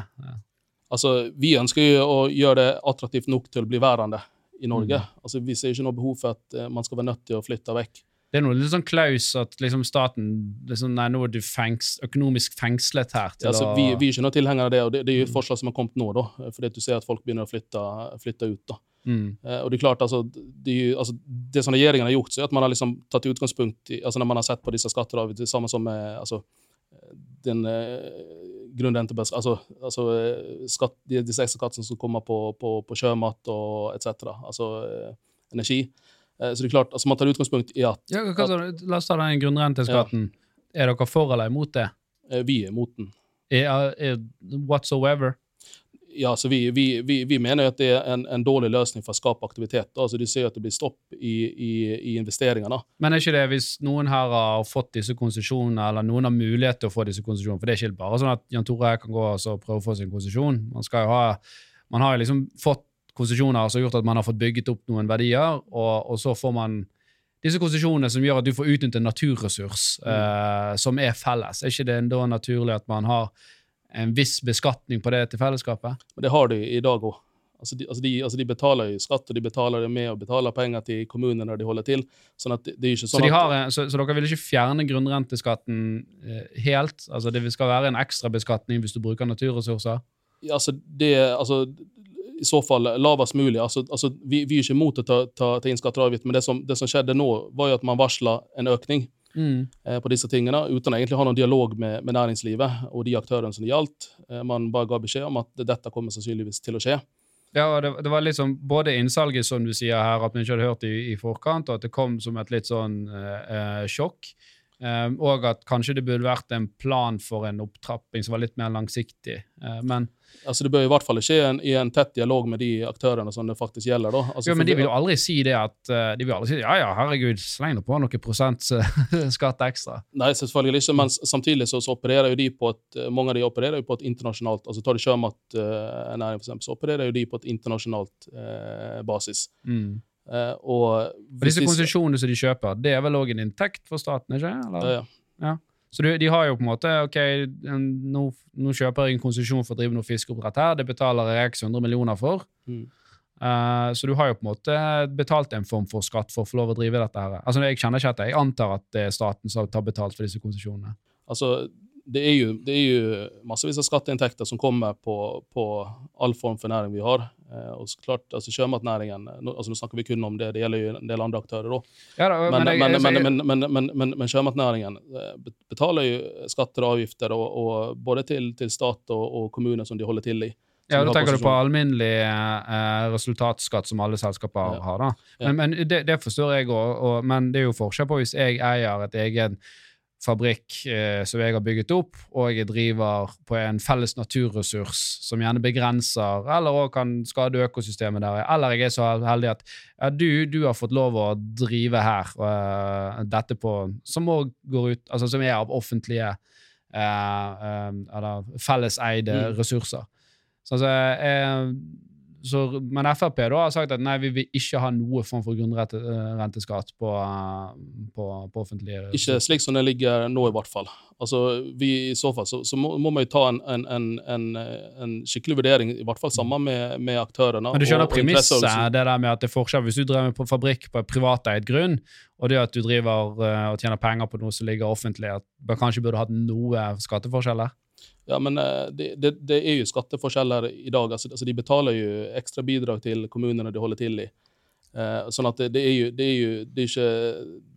Altså, Vi ønsker jo å gjøre det attraktivt nok til å bli værende i Norge. Mm. Altså, Vi ser ikke noe behov for at uh, man skal være nødt til å flytte vekk. Det er noe litt sånn klaus at liksom staten liksom, Nei, nå er du fengs, økonomisk fengslet her til Altså, å vi, vi er ikke noen tilhengere av det, og det, det er jo et forslag som har kommet nå, da, fordi at du ser at folk begynner å flytte, flytte ut. da. Mm. Eh, og Det er klart, altså, det, altså, det som regjeringen har gjort, så er at man har liksom tatt utgangspunkt i altså Når man har sett på disse skatter det samme som med altså, den grunnrentebas... Altså, altså skatt, disse ekstra skattene som kommer på, på, på sjømat og etc. Altså eh, energi. Eh, så det er klart, altså Man tar utgangspunkt i at ja, sa? La oss ta den grunnrenteskatten. Er dere for eller imot det? vi er imot den. Er, er, whatsoever? Ja, så vi, vi, vi, vi mener at det er en, en dårlig løsning for å skape aktivitet. Altså Du ser at det blir stopp i, i, i investeringene. Men er ikke det hvis noen her har fått disse konsesjonene, eller noen har mulighet til å få disse konsesjonene? For det er ikke bare sånn at Jan Tore kan gå og prøve å få sin konsesjon. Man ha, man har liksom fått konsesjoner som har gjort at man har fått bygget opp noen verdier, og, og så får man disse konsesjonene som gjør at du får utnyttet en naturressurs eh, som er felles. Er ikke det da naturlig at man har en viss beskatning på det til fellesskapet? Men det har de i dag òg. Altså de, altså, altså de betaler jo skatt, og de betaler det med og betaler penger til kommunene når de holder til. sånn at det, det er ikke sånn Så, de har, en- så, så dere vil ikke fjerne grunnrenteskatten eh, helt? Altså Det skal være en ekstra beskatning hvis du bruker naturressurser? Ja, altså, det, altså, I så fall lavest mulig. Altså, altså, vi, vi er ikke imot å ta, ta, ta inn skatter og avgifter, men det som, det som skjedde nå, var jo at man varsla en økning Mm. eh, på disse tingene, uten å egentlig ha noen dialog med, med næringslivet og de aktørene som det gjaldt. Eh, man bare ga beskjed om at dette kommer sannsynligvis til å skje. Ja, og det, det var liksom både innsalget, som du sier her, at man ikke hadde hørt i, i forkant, og at det kom som et litt sånn eh, eh, sjokk. Eh, og at kanskje det burde vært en plan for en opptrapping som var litt mer langsiktig. Uh, men, Altså, det bør i hvert fall skje en, i en tett dialog med de aktørene som det faktisk gjelder. da. Altså, jo, men de vil jo aldri si det at eh, De vil aldri si ja, ja, herregud, sleng nå på noen prosent eh, skatt ekstra. Nei, selvfølgelig ikke, men samtidig så, så opererer jo de på et eh, mange av de opererer jo på et internasjonalt altså Tar du sjømatnæring, for eksempel, så opererer jo de på et internasjonalt uh, basis. Mm. Eh, og Og disse konsesjonene som de kjøper, det er vel òg en inntekt for staten? ikke? Eller? ja, Så de, de har jo på en måte ok, nå, nå kjøper jeg en konsesjon for å drive noe fiskeoppdrett her, det betaler jeg x 100 millioner for. Mm. Uh, så du har jo på en måte betalt en form for skatt for å få lov å drive dette her. Altså Jeg kjenner ikke at jeg antar at det er staten som tar betalt for disse konsesjonene. altså det, er jo, det er jo massevis av skatteinntekter som kommer på, på all form for næring vi har. Eh, og så klart, altså Sjømatnæringen nå, altså nå snakker vi kun om det, det gjelder jo en del andre aktører òg. Ja, Men, men, men, men, men, men, men, men sjømatnæringen eh, betaler jo skatter og avgifter og, og både til, til stat og, og kommune som de holder til i. Ja, Da tenker du på alminnelig eh, resultatskatt som alle selskaper Ja. har. da. Ja. Men, men det, det forstår jeg òg, men det er jo forskjell på hvis jeg eier et egen fabrikk eh, som jeg har bygget opp, og jeg driver på en felles naturressurs som gjerne begrenser eller også kan skade økosystemet der. Eller jeg er så heldig at ja, du, du har fått lov å drive her, uh, dette på, som òg går ut, altså som er av offentlige uh, uh, eller felleseide Mm. ressurser. Så, altså, så, men Frp da har sagt at nei, vi vil ikke ha noe form for grunnrenteskatt på, eh, på, på offentlige Ikke slik som det ligger nå, i hvert fall. Altså, vi, I så fall så, så må, må vi ta en, en, en, en, en skikkelig vurdering, i hvert fall sammen med, med aktørene. Men du skjønner premisset, det der med at det er forskjell hvis du driver på fabrikk på privateid grunn, og det at du driver eh, og tjener penger på noe som ligger offentlig, at man kanskje burde hatt noe skatteforskjeller? Ja, men eh, det, det, det er jo skatteforskjeller i dag. Altså, altså, de betaler jo ekstra bidrag til kommunene de holder til i. Eh, sånn at det, det er jo, det er jo det er ikke,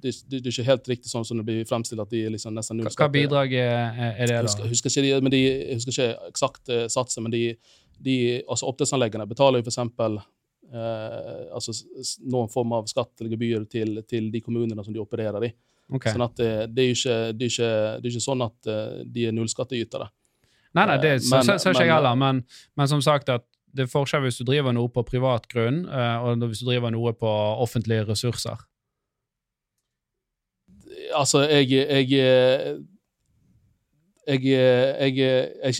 det, er- det er ikke helt riktig sånn som det blir fremstilt, at de er liksom nesten null Hva, bidrag er, det, det, Jeg da? husker, husker ikke, men de, jeg husker ikke eksakt eh, satsen, men de, de altså oppdrettsanleggene betaler jo eksempel eh, altså noen form av skatt eller gebyr til, til de kommunene som de opererer i. Okay. Sånn at det, det, er jo ikke, det, ikke, det ikke sånn at de er nullskattytere. Nei, nei, det Eh, ser ikke jeg heller, men, men som sagt at det er forskjell hvis du driver noe på privat grunn, eh, og hvis du driver noe på offentlige ressurser. Altså, jeg Jeg Jeg, jeg, jeg,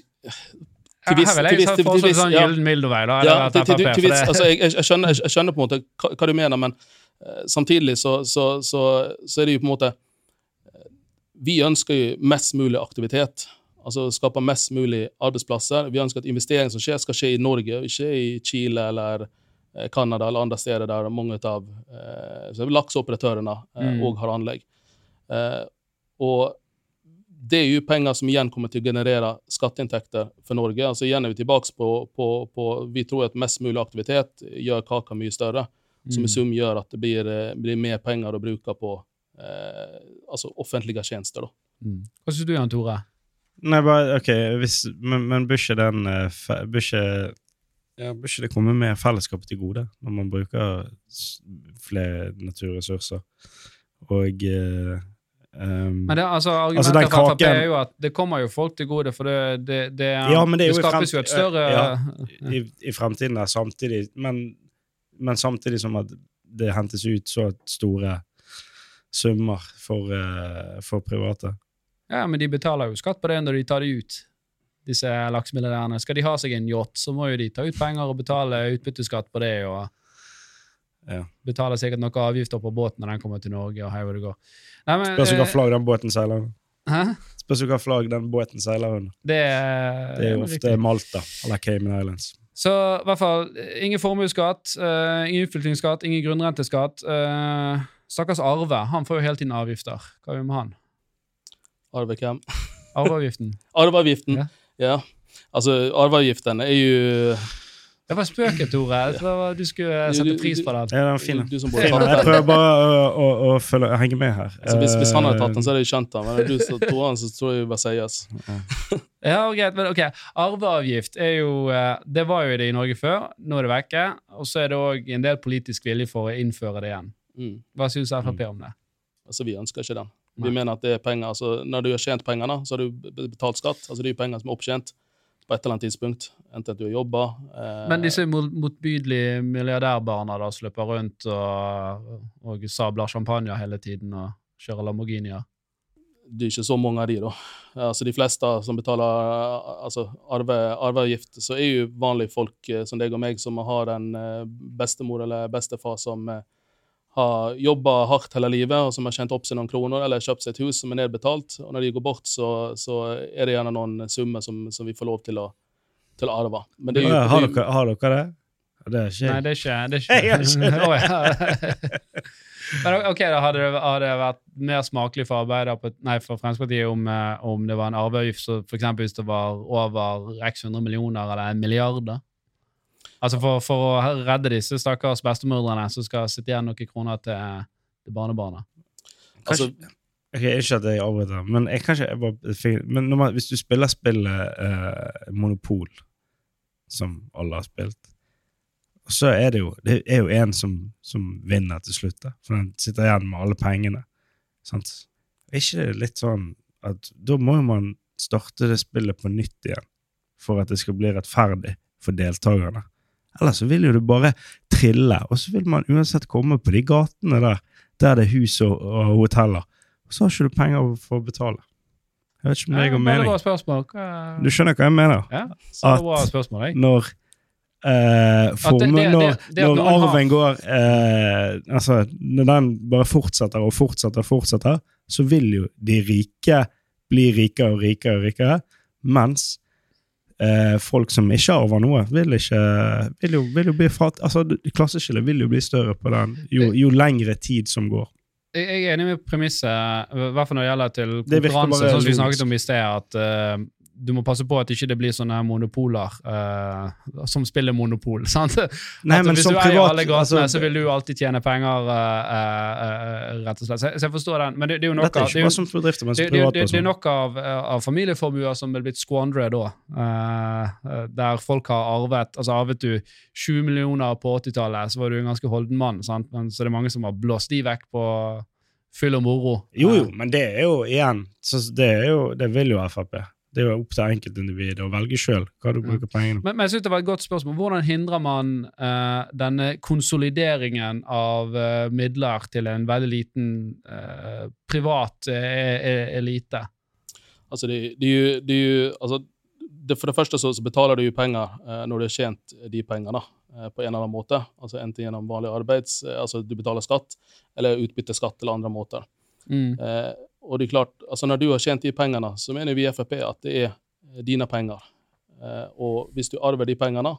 Her viss- vil jeg til- viss- sånn gyllen middelvei, da. Ja, til, til, til det- altså, jeg, jeg, skjønner, jeg skjønner på en måte hva, du mener, men uh, samtidig så, så, så, så er det jo på en måte Vi ønsker jo mest mulig aktivitet. Altså skape mest mulig arbeidsplasser. Vi ønsker at investering som skjer, skal skje i Norge, ikke i Chile eller eh, Canada eller andre steder der mange av eh, lakseoperatørene Mm. òg har anlegg. Eh, og det er jo penger som igjen kommer til å generere skatteinntekter for Norge. Altså Igjen er vi tilbake på, på, på Vi tror at mest mulig aktivitet gjør kaka mye større, som i Mm. sum gjør at det blir, eh, blir mer penger å bruke på eh, altså offentlige tjenester. da. Mm. Hva syns du, Jan Tore? Nei, bare, ok, hvis, men, men bør ikke den eh, Bør ikke ja, bør ikke det komme mer fellesskapet til gode når man bruker flere naturressurser? Og eh, um, Men det, altså, Altså, Argumentet den fra Frp er jo at det kommer jo folk til gode, for det, det, det, Ja, men det jo skapes jo et større ja. i, i fremtiden der samtidig, men, men samtidig som at det hentes ut så store summer for, eh, for private. Ja, men de betaler jo skatt på det når de tar det ut. Disse laksemilliardærene. Skal de ha seg en yacht, så må jo de ta ut penger og betale utbytteskatt på det, og Ja. betaler sikkert noen avgifter på båten når den kommer til Norge, og hei hvor det går. Nei, men, Spørs hvilket eh, flagg den båten seiler under. Hæ? Spørs hvilket flagg den båten seiler under. Det, Det er jo riktig. ofte Malta eller Cayman Islands. Så i hvert fall eh, ingen formuesskatt, uh, ingen utflyttingsskatt, ingen grunnrenteskatt. Uh, Stakkars Arve, han får jo hele tiden avgifter. Hva gjør vi med han? Arve hvem? Arveavgiften. Arveavgiften. Ja. Ja. Altså, arveavgiften er jo Det var spøken, Tore. Jeg tror Du skulle sette pris på den. Ja, den er fin. Jeg prøver bare å, å, å følge, henge med her. Altså, hvis, hvis han hadde tatt den, så Eh, hadde jeg skjønt den. Men du så tror han, så tror jeg bare sies. Ja, greit, men ok. Arveavgift er jo eh, Det var jo det i Norge før. Nå er det vekke. Og så er det òg en del politisk vilje for å innføre det igjen. Mm. Hva syns Frp om det? Altså, vi ønsker ikke den. Nei. Vi mener at det er penger, altså, Når du har tjent pengene, så har du betalt skatt. Altså, Det er penger som er opptjent på et eller annet tidspunkt. Enten at du har jobba eh, Men disse motbydelige milliardærbarna da som løper rundt og, og sabler champagne hele tiden og kjører Lamborghinier Det er ikke så mange av de, da. Altså, de fleste som betaler altså, arve, arveavgift, så er jo vanlige folk eh, som deg og meg, som har en eh, bestemor eller bestefar som eh, har jobba hardt hele livet, og som har tjent opp seg noen kroner, eller kjøpt seg et hus som er nedbetalt. Og når de går bort, så, så er det gjerne noen summer som, som vi får lov til å, til å arve. Men det er jo, ja, har, er dere, har dere det? Det er ikke Nei, det er ikke det er Jeg ikke. Å. Men ok, da hadde det, hadde det vært mer smakelig for Arbeiderpartiet, nei, for Fremskrittspartiet om, eh, om det var en arveavgift, så for eksempel hvis det var over x 100 millioner eller en milliard, da? Altså for, for å redde disse stakkars bestemødrene som skal sitte igjen noen kroner til, til barnebarna. Altså, Ok, Ikke at jeg avbryter, men jeg kanskje, jeg bare, Men når man, hvis du spiller spillet eh, Monopol, som alle har spilt, så er det jo Det er jo en som, som vinner til slutt, da. For den sitter igjen med alle pengene. Sant? Er ikke det litt sånn at da må jo man starte det spillet på nytt igjen for at det skal bli rettferdig for deltakerne? Ellers så vil jo det bare trille, og så vil man uansett komme på de gatene der der det er hus og, og hoteller. Og så har ikke du penger for å betale. Jeg vet ikke om det går mening. bra spørsmål. Du skjønner hva jeg mener? ja, så at- bra spørsmål, jeg. Når Uh, formuen det- det- Når, det at når arven har- går uh, Altså, når den bare fortsetter og fortsetter og fortsetter, så vil jo de rike bli rikere og rikere og rikere, mens eh, folk som ikke arver noe, vil ikke vil jo, vil jo bli fat... Altså, klasseskillet vil jo bli større på den jo, jo lengre tid som går. Jeg er enig med premisset, i hvert fall når det gjelder til konkurranse, sånn som vi snakket om i sted, at eh, du må passe på at ikke det blir sånne monopoler uh, som spiller monopol. sant? Nei, at men hvis som du eier privat alle gatene, altså, så vil du alltid tjene penger, uh, uh, rett og slett. Så så jeg forstår den, men det, det er jo noe Dette er ikke er bare som bedrifter, men som det, det, det er nok av, av familieformuer som er blitt squandret da. der folk har arvet altså Arvet du 20 millioner på 80-tallet, så var du en ganske holden mann. Sant? Men så er mange som har blåst de vekk på fyll og moro. Jo, jo, men det er jo igjen så Det, er jo, det vil jo Frp. Det er jo opp til enkeltindividet å velge sjøl hva du bruker pengene på. Men, men jeg synes det var et godt spørsmål. Hvordan hindrer man uh, denne konsolideringen av uh, midler til en veldig liten uh, privat eh, e- elite? Altså, det, det, er jo- det, er jo- altså, det, for det første så, så betaler du jo penger når du har tjent de pengene, på en eller annen måte. Altså Enten gjennom vanlig arbeids... Altså du betaler skatt, eller utbytteskatt eller andre måter. Mm. Eh, og det er klart, altså når du har tjent de pengene, så mener vi i Frp at det er eh, dine penger. Eh, og hvis du arver de pengene,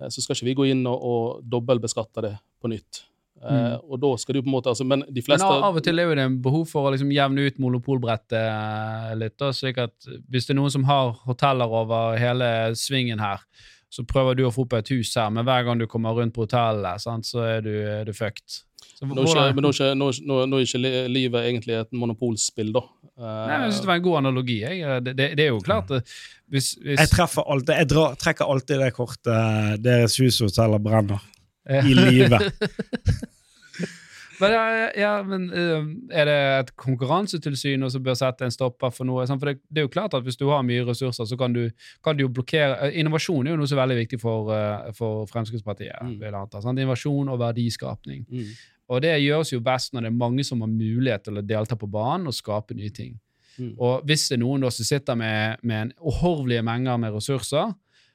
eh, så skal ikke vi gå inn og, og dobbeltbeskatte det på nytt. Mm. Og da skal du på en måte altså, Men de fleste Men av og til er jo det en behov for å liksom jevne ut monopolbrettet litt. Da, slik at Hvis det er noen som har hoteller over hele svingen her, så prøver du å få opp et hus her, men hver gang du kommer rundt på hotellet, sant, så er du, er du fucked. Så Nå er ikke, men nå er ikke, nå, nå, nå er ikke livet egentlig et monopolspill, da. Eh, Nei, men jeg synes det var en god analogi. Jeg. Det, det, det er jo klart eh, hvis, hvis, Jeg treffer alltid, jeg drar, trekker alltid det kortet eh, deres hus og hoteller brenner. Ja. I live. Men, ja, men er det et konkurransetilsyn som bør sette en stopper for noe? For det, det er jo klart at Hvis du har mye ressurser, så kan du, kan du jo blokkere Innovasjon er jo noe som er veldig viktig for, for Fremskrittspartiet. Mm. anta, sant? Innovasjon og verdiskapning. Mm. Og det gjøres jo best når det er mange som har mulighet til å delta på banen og skape nye ting. Mm. Og hvis det er noen som sitter med, med en uhorvelige mengder med ressurser,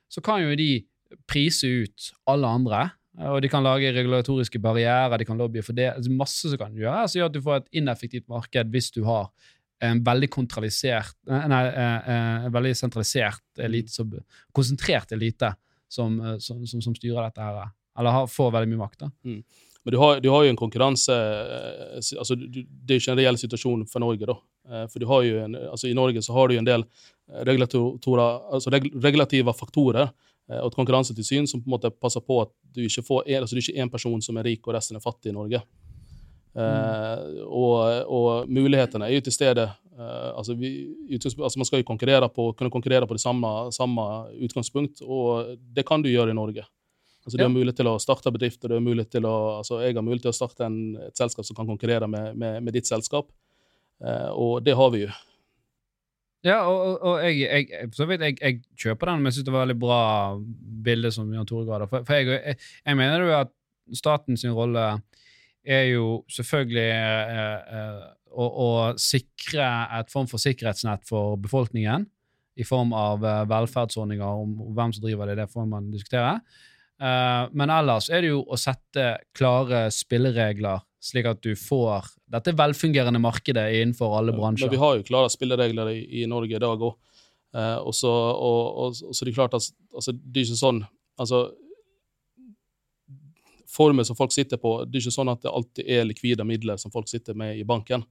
så kan jo de prise ut alle andre. Og de kan lage regulatoriske barrierer, de kan lobbye for det. Altså masse som kan gjøre, som gjør at du får et ineffektivt marked hvis du har en veldig kontralisert Nei, eh, eh, en veldig sentralisert elite, som, konsentrert elite, som, eh, som, som, som styrer dette her. Eller har, får veldig mye makt. da. Men du har, du har jo en konkurranse eh, altså du, Det er jo ikke en reell situasjon for Norge, da. Eh, For du har jo en, altså I Norge så har du jo en del eh, altså regulative faktorer eh, og et konkurransetilsyn som på en måte passer på at du ikke får altså det er ikke én person som er rik og resten er fattig i Norge. Eh, og, og mulighetene er jo til stede. Eh, altså vi, altså man skal jo konkurrere på, kunne konkurrere på det samme, samme utgangspunkt, og det kan du gjøre i Norge. Altså, du Ja. har mulighet til å starte bedrifter. Du har mulighet til å, altså, jeg har mulighet til å starte en, et selskap som kan konkurrere med, med, med ditt selskap. Eh, og det har vi jo. Ja, og, og, jeg, jeg, så vidt jeg, jeg kjøper den, men jeg syns det var veldig bra bilde som Jan Tore ga. For, for jeg, jeg, mener jo at statens rolle er jo selvfølgelig eh, eh, å, å sikre et form for sikkerhetsnett for befolkningen i form av eh, velferdsordninger. Om hvem som driver det, det får man diskutere. Eh, men ellers er det jo å sette klare spilleregler, slik at du får dette velfungerende markedet innenfor alle bransjer. Men vi har jo klare spilleregler i, i Norge i dag òg. Eh, og så og, og, og så er det klart at altså, det er ikke sånn altså, formue som folk sitter på. Det er ikke sånn at det alltid er likvide midler som folk sitter med i banken.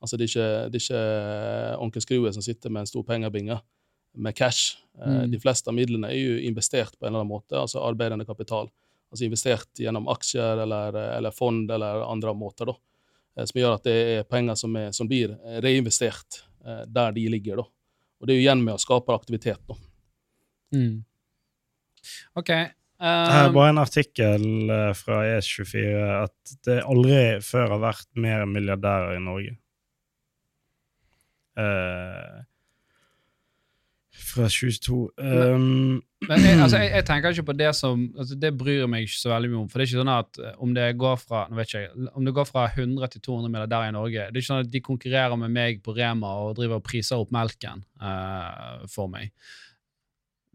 Altså, det er ikke, det er ikke onkel Skrue som sitter med en stor pengebinge med cash. Eh, Mm. De fleste av midlene er jo investert på en eller annen måte, altså arbeidende kapital. Altså investert gjennom aksjer eller, eller fond eller andre måter, da. Eh, Som gjør at det er penger som, er, som blir reinvestert eh, der de ligger, da. Og det er jo igjen med å skape aktivitet, da. Mm. OK. Her er Um, bare en artikkel eh, fra ES24 at det aldri før har vært mer milliardærer i Norge. Eh, fra 2022 um, Men jeg, altså, jeg, jeg tenker ikke på det som altså, Det bryr jeg meg ikke så veldig mye om. For det er ikke sånn at eh, om det går fra nå vet ikke om det går fra 100 til 200 milliardærer i Norge Det er ikke sånn at de konkurrerer med meg på Rema og driver og priser opp melken uh, for meg.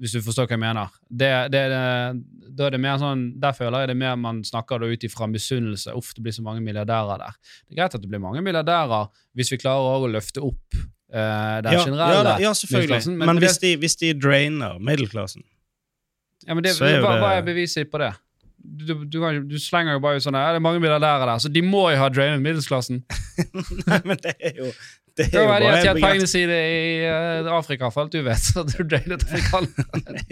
Hvis du forstår hva jeg mener. Det, det, det, da er det mer sånn, Der føler jeg det mer man snakker da ut ifra misunnelse. Uff, det blir så mange milliardærer der. Det er greit at det blir mange milliardærer hvis vi klarer å løfte opp den ja, generelle ja, ja, selvfølgelig. middelklassen, Men, men det- hvis, de, hvis de drainer middelklassen Ja, men det, Så er jo hva, det- hva er beviset på det? Du, du, kan, du slenger jo bare ut sånn ja, det er mange milliardærer der, så de må jo ha drainet middelsklassen. Nei, men det er jo Det Det er jo bare tjent begrenset- pengene sine i eh, Afrika, for alt du vet. Så du drainet afrikanerne.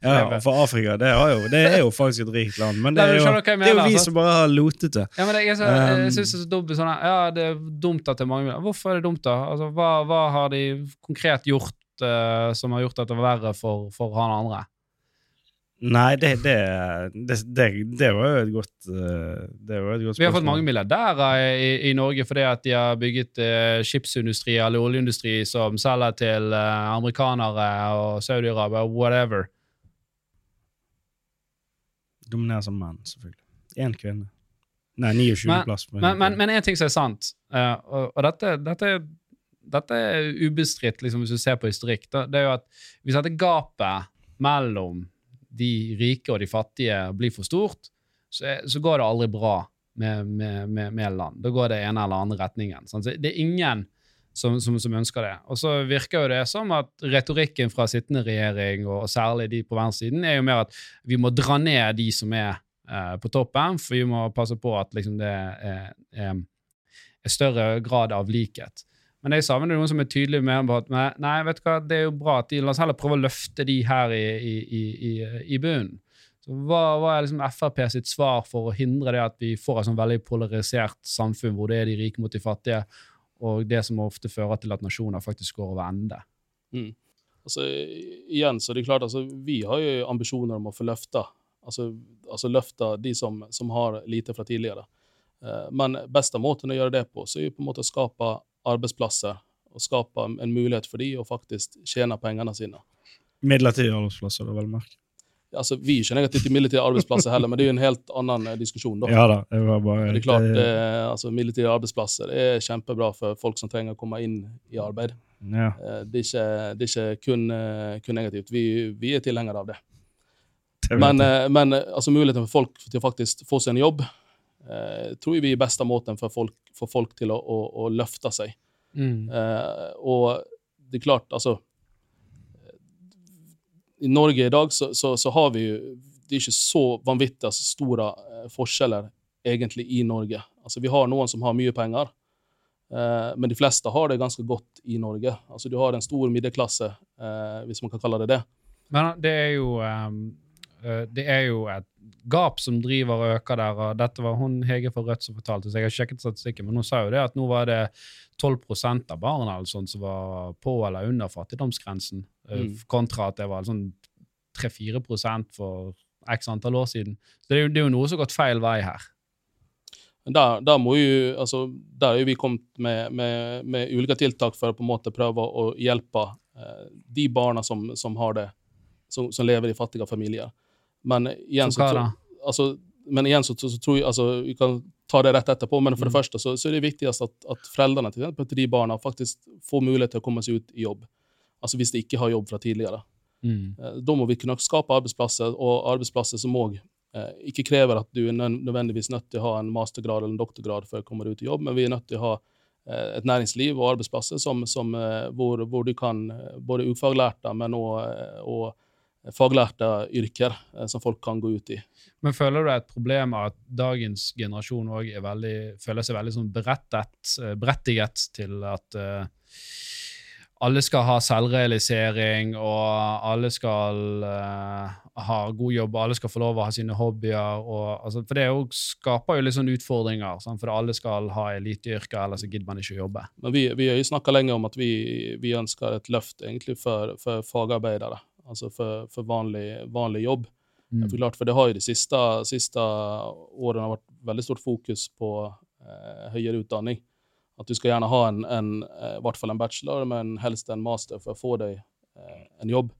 Ja, for Afrika det, er, jo, det er jo faktisk et rikt land, men det er jo, jeg det er jo vi som bare har lotet det. Ja, men jeg, så, jeg Um, synes det er så dumt sånn Ja, det er dumt at det er mange. Hvorfor er det dumt, da? Altså, hva, hva har de konkret gjort uh, som har gjort at det var verre for, for han andre? Nei, det, det, det, det, var jo et godt eh, Det var et godt Vi har fått mange milliardærer i, i Norge fordi at de har bygget eh, skipsindustri eller oljeindustri som selger til eh, amerikanere og Saudi-Arabia og whatever. Dominerer som menn, selvfølgelig. Én kvinne. Nei, 29. Men- plass. Men, men, men en ting som er sant, uh, og, og dette, dette, dette er ubestridt liksom, hvis du ser på historikk, det er jo at hvis setter gapet mellom de rike og de fattige blir for stort, så, så går det aldri bra med, med, med, med land. Da går det ene eller andre retningen. Sant? Så det er ingen som, som, som ønsker det. Og så virker jo det som at retorikken fra sittende regjering, og særlig de på verdenssiden, er jo mer at vi må dra ned de som er eh, på toppen, for vi må passe på at liksom, det er, er, er større grad av likhet. Men jeg savner noen som er tydelig med på at nei, vet du hva, det er jo bra at de, la oss heller prøve å løfte de her i, i, i, i, bunnen. Så hva, hva er liksom Frp sitt svar for å hindre det at vi får et sånn veldig polarisert samfunn hvor det er de rike mot de fattige, og det som ofte fører til at nasjoner faktisk går over ende? Mm. Altså, igjen, så er klart, altså, Vi har jo ambisjoner om å få løfta altså, altså de som, som har lite fra tidligere. Eh, men beste måten å gjøre det på, så er jo på en måte å skape arbeidsplasser og skape en mulighet for de å faktisk tjene pengene sine. Midlertidige arbeidsplasser, det er vel merk. Altså, Vi er ikke negative til midlertidige arbeidsplasser heller, men det er jo en helt annen eh, diskusjon. da. Ja da, det var bare Det er klart, det- eh, altså Midlertidige arbeidsplasser er kjempebra for folk som trenger å komme inn i arbeid. ja. Eh, Det er ikke, det er ikke kun, kun negativt. Vi, vi er tilhengere av det. det Men, men altså muligheten for folk til å faktisk få seg en jobb, eh, tror vi er beste måten for folk, for folk til å, å, å løfte seg. Eh, og det er klart, altså I Norge i dag så, så, så har vi jo Det er ikke så vanvittig altså, store eh, forskjeller egentlig i Norge. Altså Vi har noen som har mye penger, eh, men de fleste har det ganske godt i Norge. Altså Du har en stor middelklasse, eh, hvis man kan kalle det det. Men det er jo eh, Det er jo et gap som driver og øker der. og Dette var hun Hege fra Rødt som fortalte, så jeg har sjekket statistikken, men hun sa jo det at nå var det 12% av barna eller sånt, som var på eller under fattigdomsgrensen, eh, Mm. kontra at det var sånn 3-4 for x antall år siden. Så det er, jo, det er jo noe som har gått feil vei her. Der, der, må jo, altså, der er jo vi kommet med, med, med ulike tiltak for å på en måte prøve å hjelpe eh, de barna som, som har det, som, som lever i fattige familier. Men igjen, så, så, altså, men igjen så, så, så tror jeg altså, Vi kan ta det rett etterpå, men for det Mm. første så, så er det viktigst at, at foreldrene til, til de barna faktisk får mulighet til å komme seg ut i jobb. Altså hvis de ikke har jobb fra tidligere. Mm. Eh, Da må vi kunne skape arbeidsplasser, og arbeidsplasser som òg eh, ikke krever at du er nødvendigvis nødt til å ha en mastergrad eller en doktorgrad før du kommer ut i jobb, men vi er nødt til å ha eh, et næringsliv og arbeidsplasser som, som, hvor, hvor du kan både ufaglærte, men òg og, faglærte yrker eh, som folk kan gå ut i. Men føler du det er et problem at dagens generasjon òg føler seg veldig sånn berettet, eh, berettiget til at uh, alle skal ha selvrealisering, og alle skal uh, ha god jobb, og alle skal få lov å ha sine hobbyer. Og, altså, for det jo, skaper jo litt sånne utfordringer, sant? for alle skal ha eliteyrker, ellers gidder man ikke å jobbe. Men vi, vi har snakka lenge om at vi, vi, ønsker et løft egentlig for, for fagarbeidere altså for, for vanlig, vanlig, jobb. Mm. For, klart, for det har jo de siste, siste årene vært veldig stort fokus på eh, høyere utdanning. At du skal gjerne ha en, en, eh, i hvert fall en bachelor, men helst en master for å få deg eh, en jobb.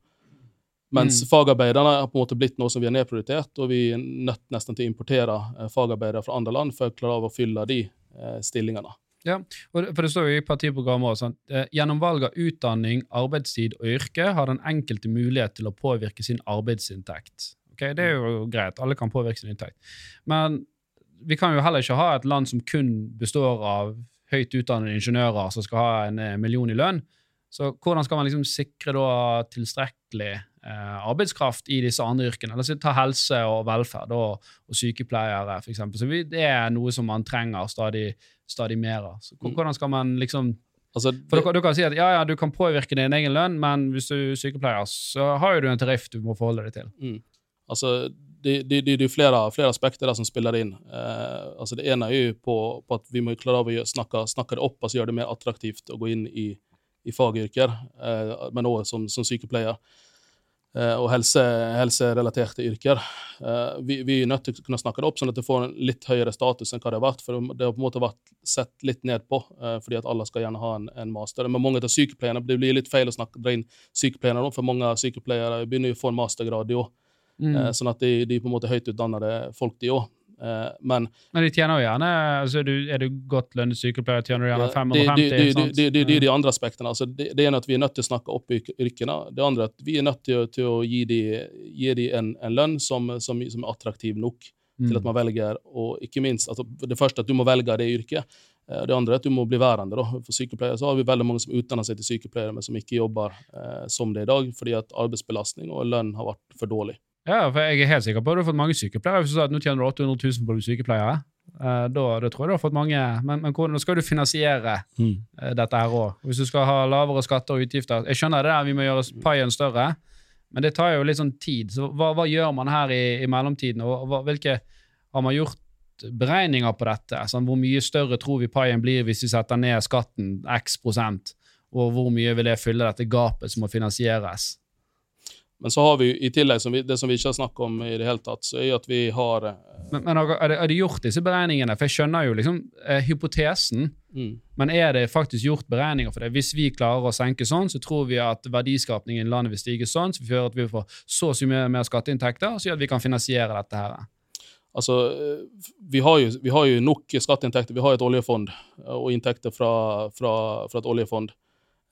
Mens mm. fagarbeiderne har på en måte blitt noe som vi har nedprioritert, og vi er nødt nesten til å importere eh, fagarbeidere fra andre land for å klare av å fylle de eh, stillingene. Ja, for det står jo i partiprogrammet også, sånn, eh, Gjennom valg av utdanning, arbeidstid og yrke har den enkelte mulighet til å påvirke sin arbeidsinntekt. Okay, Det er jo greit, alle kan påvirke sin inntekt. Men vi kan jo heller ikke ha et land som kun består av høyt utdannede ingeniører som skal ha en eh, million i lønn. Så hvordan skal man liksom sikre da tilstrekkelig arbeidskraft i disse andre yrkene? Eller ta helse og velferd og, og sykepleiere, f.eks. Så vi, det er noe som man trenger stadig stadig mer av. Mm. hvordan skal man liksom Altså, For du, du, kan si at ja, ja, du kan påvirke din egen lønn, men hvis du er sykepleier, så har jo du en tariff du må forholde deg til. Mm. Altså, det, det, det, er flere, flere, aspekter der som spiller inn. Eh, altså det ene er jo på, på, at vi må klare å snakke, snakke, det opp, altså gjøre det mer attraktivt å gå inn i, i fagyrker, eh, men òg som, som, sykepleier. Eh, og helse, helserelaterte yrker. Eh, vi, vi, er nødt til å kunne snakke det opp sånn at det får en litt høyere status enn hva det har vært. For det har på en måte vært sett litt ned på, eh, fordi at alle skal gjerne ha en, en master. Men mange av sykepleierne, Det blir litt feil å snakke, dra inn sykepleierne for mange sykepleiere begynner jo å få en mastergrad, i òg. Mm. Sånn at de, de på en måte høyt utdannede folk, de òg. Eh, men, men de tjener jo gjerne altså Er du, er du godt lønnet sykepleier, tjener du gjerne 550 Det er de, de, de, andre aspektene. Altså, det, det ene at vi er nødt til å snakke opp yrkene. Det andre at vi er nødt til, til å gi dem en, en, lønn som, som, som, er attraktiv nok mm. til at man velger og ikke minst, altså, Det første at du må velge det yrket. Eh, det andre er at du må bli værende. Da. For sykepleiere så har vi veldig mange som utdanner seg til sykepleiere, men som ikke jobber eh, som det i dag, fordi at arbeidsbelastning og lønn har vært for dårlig. Ja, for jeg er helt sikker på at du har fått mange sykepleiere. Hvis du sa at nå tjener du 800 000 på å bli sykepleier, uh, da, da, tror jeg du har fått mange. Men, men hvordan skal du finansiere mm. uh, dette her òg? Hvis du skal ha lavere skatter og utgifter Jeg skjønner det der, vi må gjøre paien større, men det tar jo litt sånn tid. Så hva, hva gjør man her i, i mellomtiden? Og hva, hvilke Har man gjort beregninger på dette? Sånn, hvor mye større tror vi paien blir hvis vi setter ned skatten x prosent? Og hvor mye vil det fylle dette gapet som må finansieres? Men så har vi i tillegg, som vi, det som vi ikke har snakket om i det hele tatt, så er at vi har eh, Men, men er, det, er, det, gjort disse beregningene? For jeg skjønner jo liksom eh, hypotesen, mm. men er det faktisk gjort beregninger for det? Hvis vi klarer å senke sånn, så tror vi at verdiskapningen i landet vil stige sånn, så vi gjør at vi får så og så mye mer skatteinntekter, så gjør at vi kan finansiere dette her. Altså, eh, vi har, jo, vi har jo nok skatteinntekter. Vi har et oljefond og inntekter fra, fra, fra et oljefond.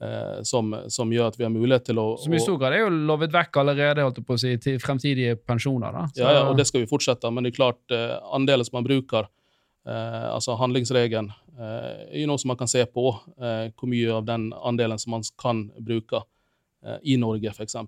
Eh, som, som, gjør at vi har mulighet til å Som i stor grad er jo lovet vekk allerede holdt på å si, til fremtidige pensjoner. da. Ja, ja, og det skal vi fortsette, men det er klart, eh, andelen som man bruker, eh, altså handlingsregelen, eh, er noe som man kan se på. Eh, hvor mye av den andelen som man kan bruke eh, i Norge, f.eks.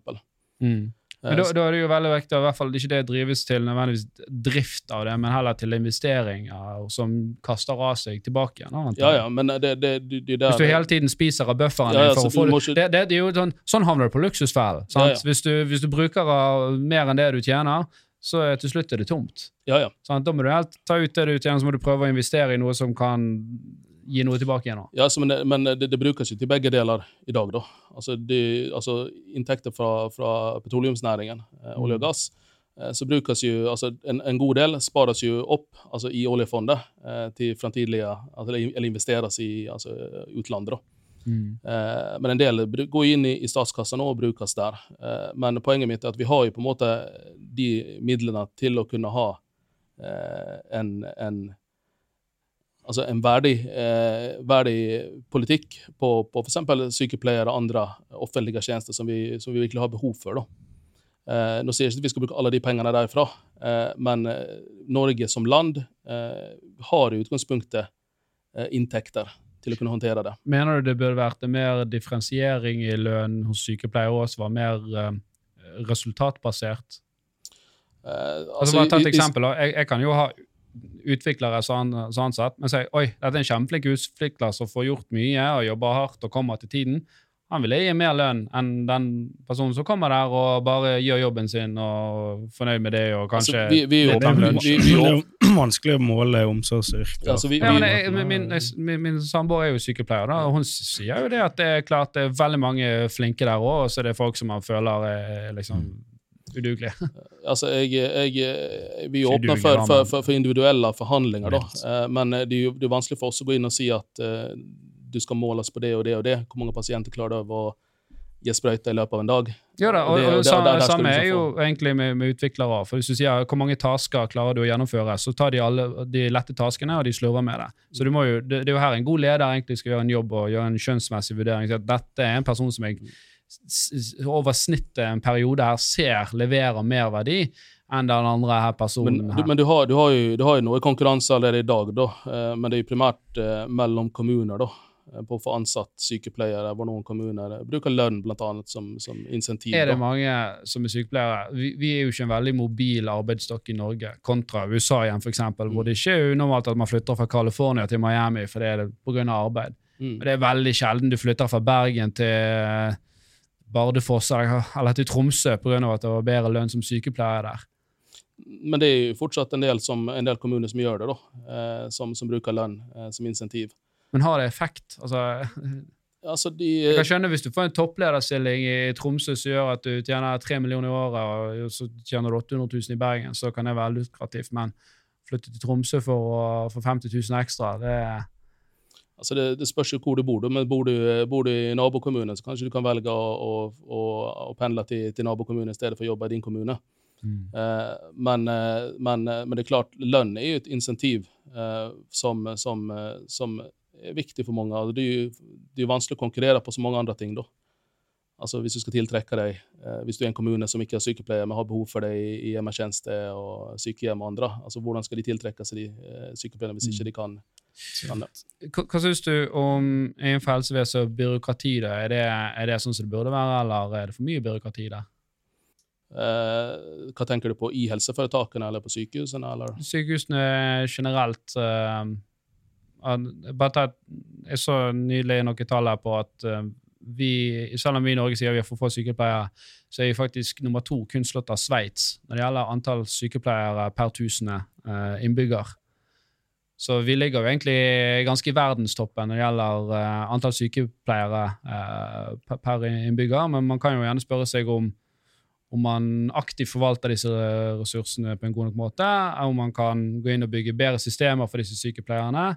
Mm. Men da, da, er det jo veldig viktig, i hvert fall ikke det drives til nødvendigvis drift av det, men heller til investeringer som kaster av seg tilbake igjen. Ja, ja, men det, det, det, det Hvis du hele tiden spiser av bufferen ja, ja, for å få ikke... det, det, er jo sånn, sånn havner du på luksusfellen. Ja, ja. hvis, hvis, du, bruker av mer enn det du tjener, så til slutt er det tomt. Ja, ja. Sånn, da må du helt ta ut det du tjener, så må du prøve å investere i noe som kan gi noe tilbake igjen. Ja, altså, men, det, men det, det, brukes jo til begge deler i dag. da. Altså, de, altså Inntekter fra, fra petroleumsnæringen, eh, olje og mm. gass, eh, så brukes jo altså, en, en, god del spares jo opp altså, i oljefondet eh, til framtidige altså, Eller investeres i altså, utlandet. da. Mm. Eh, men en del går inn i, i statskassa nå og brukes der. Eh, men poenget mitt er at vi har jo på en måte de midlene til å kunne ha eh, en, en altså en verdig, eh, verdig politikk på, på f.eks. sykepleiere og andre offentlige tjenester som vi, som vi, virkelig har behov for. Eh, nå sier jeg ikke at vi skal bruke alle de pengene derfra, eh, men eh, Norge som land eh, har i utgangspunktet eh, inntekter til å kunne håndtere det. Mener du det burde vært mer differensiering i lønn hos sykepleiere også, var mer resultatbasert? Eh, Altså, bare ta et eksempel. Jeg, jeg kan jo ha utviklere sånn, sånn sett, men sier oi, dette er en kjempeflink utvikler som får gjort mye og jobber hardt og kommer til tiden. Han vil gi mer lønn enn den personen som kommer der og bare gjør jobben sin og fornøyd med det og kanskje Altså, vi- vi er Det er, lønn. vi- det er vanskelig å måle omsorgsyrker. Altså, vi- Ja, vi- min, min, min, min samboer er jo sykepleier, da, og hun sier jo det at det er klart det er veldig mange flinke der òg, og så er det folk som man føler er liksom udugelige. Altså, jeg, jeg, vi åpner for, for, for, for individuelle forhandlinger, da. Eh, Men det er jo det er vanskelig for oss å gå inn og si at uh, du skal måles på det og det og det. Hvor mange pasienter klarer du å gi sprøyte i løpet av en dag? Ja da, og, Det- og, og det samme, er liksom jo egentlig med, med utviklere. For hvis du sier hvor mange tasker klarer du å gjennomføre, så tar de alle de lette taskene, og de slurver med det. Så jo, det, det er jo her en god leder egentlig skal gjøre en jobb og gjøre en skjønnsmessig vurdering. Så at dette er en person som jeg over snittet en periode her ser leverer mer verdi enn den andre her personen Men, du, her. men du, har, du, har jo, du har jo noe konkurranse allerede i dag, da. Eh, Men det er jo primært eh, mellom kommuner, da. eh, På å få ansatt sykepleiere, hvor noen kommuner bruker lønn blant annet som, som insentiv. er det mange som er sykepleiere. Vi, vi er jo ikke en veldig mobil arbeidsstokk i Norge, kontra USA igjen, f.eks., hvor det ikke er unormalt at man flytter fra California til Miami for det er det pga. arbeid. Mm. Men det er veldig sjelden du flytter fra Bergen til Bardufoss eller til Tromsø pga. at det var bedre lønn som sykepleier der. Men det er jo fortsatt en del, som, en del kommuner som gjør det, da. Eh, som, som bruker lønn eh, som insentiv. Men har det effekt? Altså, Altså, de jeg kan skjønne Hvis du får en topplederstilling i Tromsø som gjør at du tjener 3 millioner i året, og så tjener du 800 000 i Bergen, så kan det være lukrativt. Men flytte til Tromsø for, å- for 50 000 ekstra, det er Altså det, det spørs jo hvor du bor, men bor du, bor du i nabokommunen, så kanskje du kan velge å, å, å, pendle til, til nabokommunen i stedet for å jobbe i din kommune. Eh, men, eh, men, eh, men det er klart, lønn er jo et insentiv eh, som, som, eh, som er viktig for mange. Altså, Det er jo det er jo vanskelig å konkurrere på så mange andre ting. da. Altså Hvis du skal tiltrekke deg, eh, hvis du er en kommune som ikke har sykepleier, men har behov for deg i, hjemmetjeneste og sykehjem og andre, altså hvordan skal de tiltrekke seg de eh, sykepleierne hvis ikke de kan, kan det? Hva, hva syns du om innenfor helsevesen og byråkrati? da? Er det, er det sånn som det burde være, eller er det for mye byråkrati der? Eh, hva tenker du på i helseforetakene eller på sykehusene? eller? Sykehusene generelt eh, bare ta Jeg så nylig noen tall her på at eh, vi, selv om vi i Norge sier vi har for få sykepleiere, så er vi faktisk nummer to, kun slått av Sveits når det gjelder antall sykepleiere per tusende uh, innbygger. Så vi ligger jo egentlig ganske i verdenstoppen når det gjelder uh, antall sykepleiere uh, per innbygger, men man kan jo gjerne spørre seg om om man aktivt forvalter disse ressursene på en god nok måte, om man kan gå inn og bygge bedre systemer for disse sykepleierne,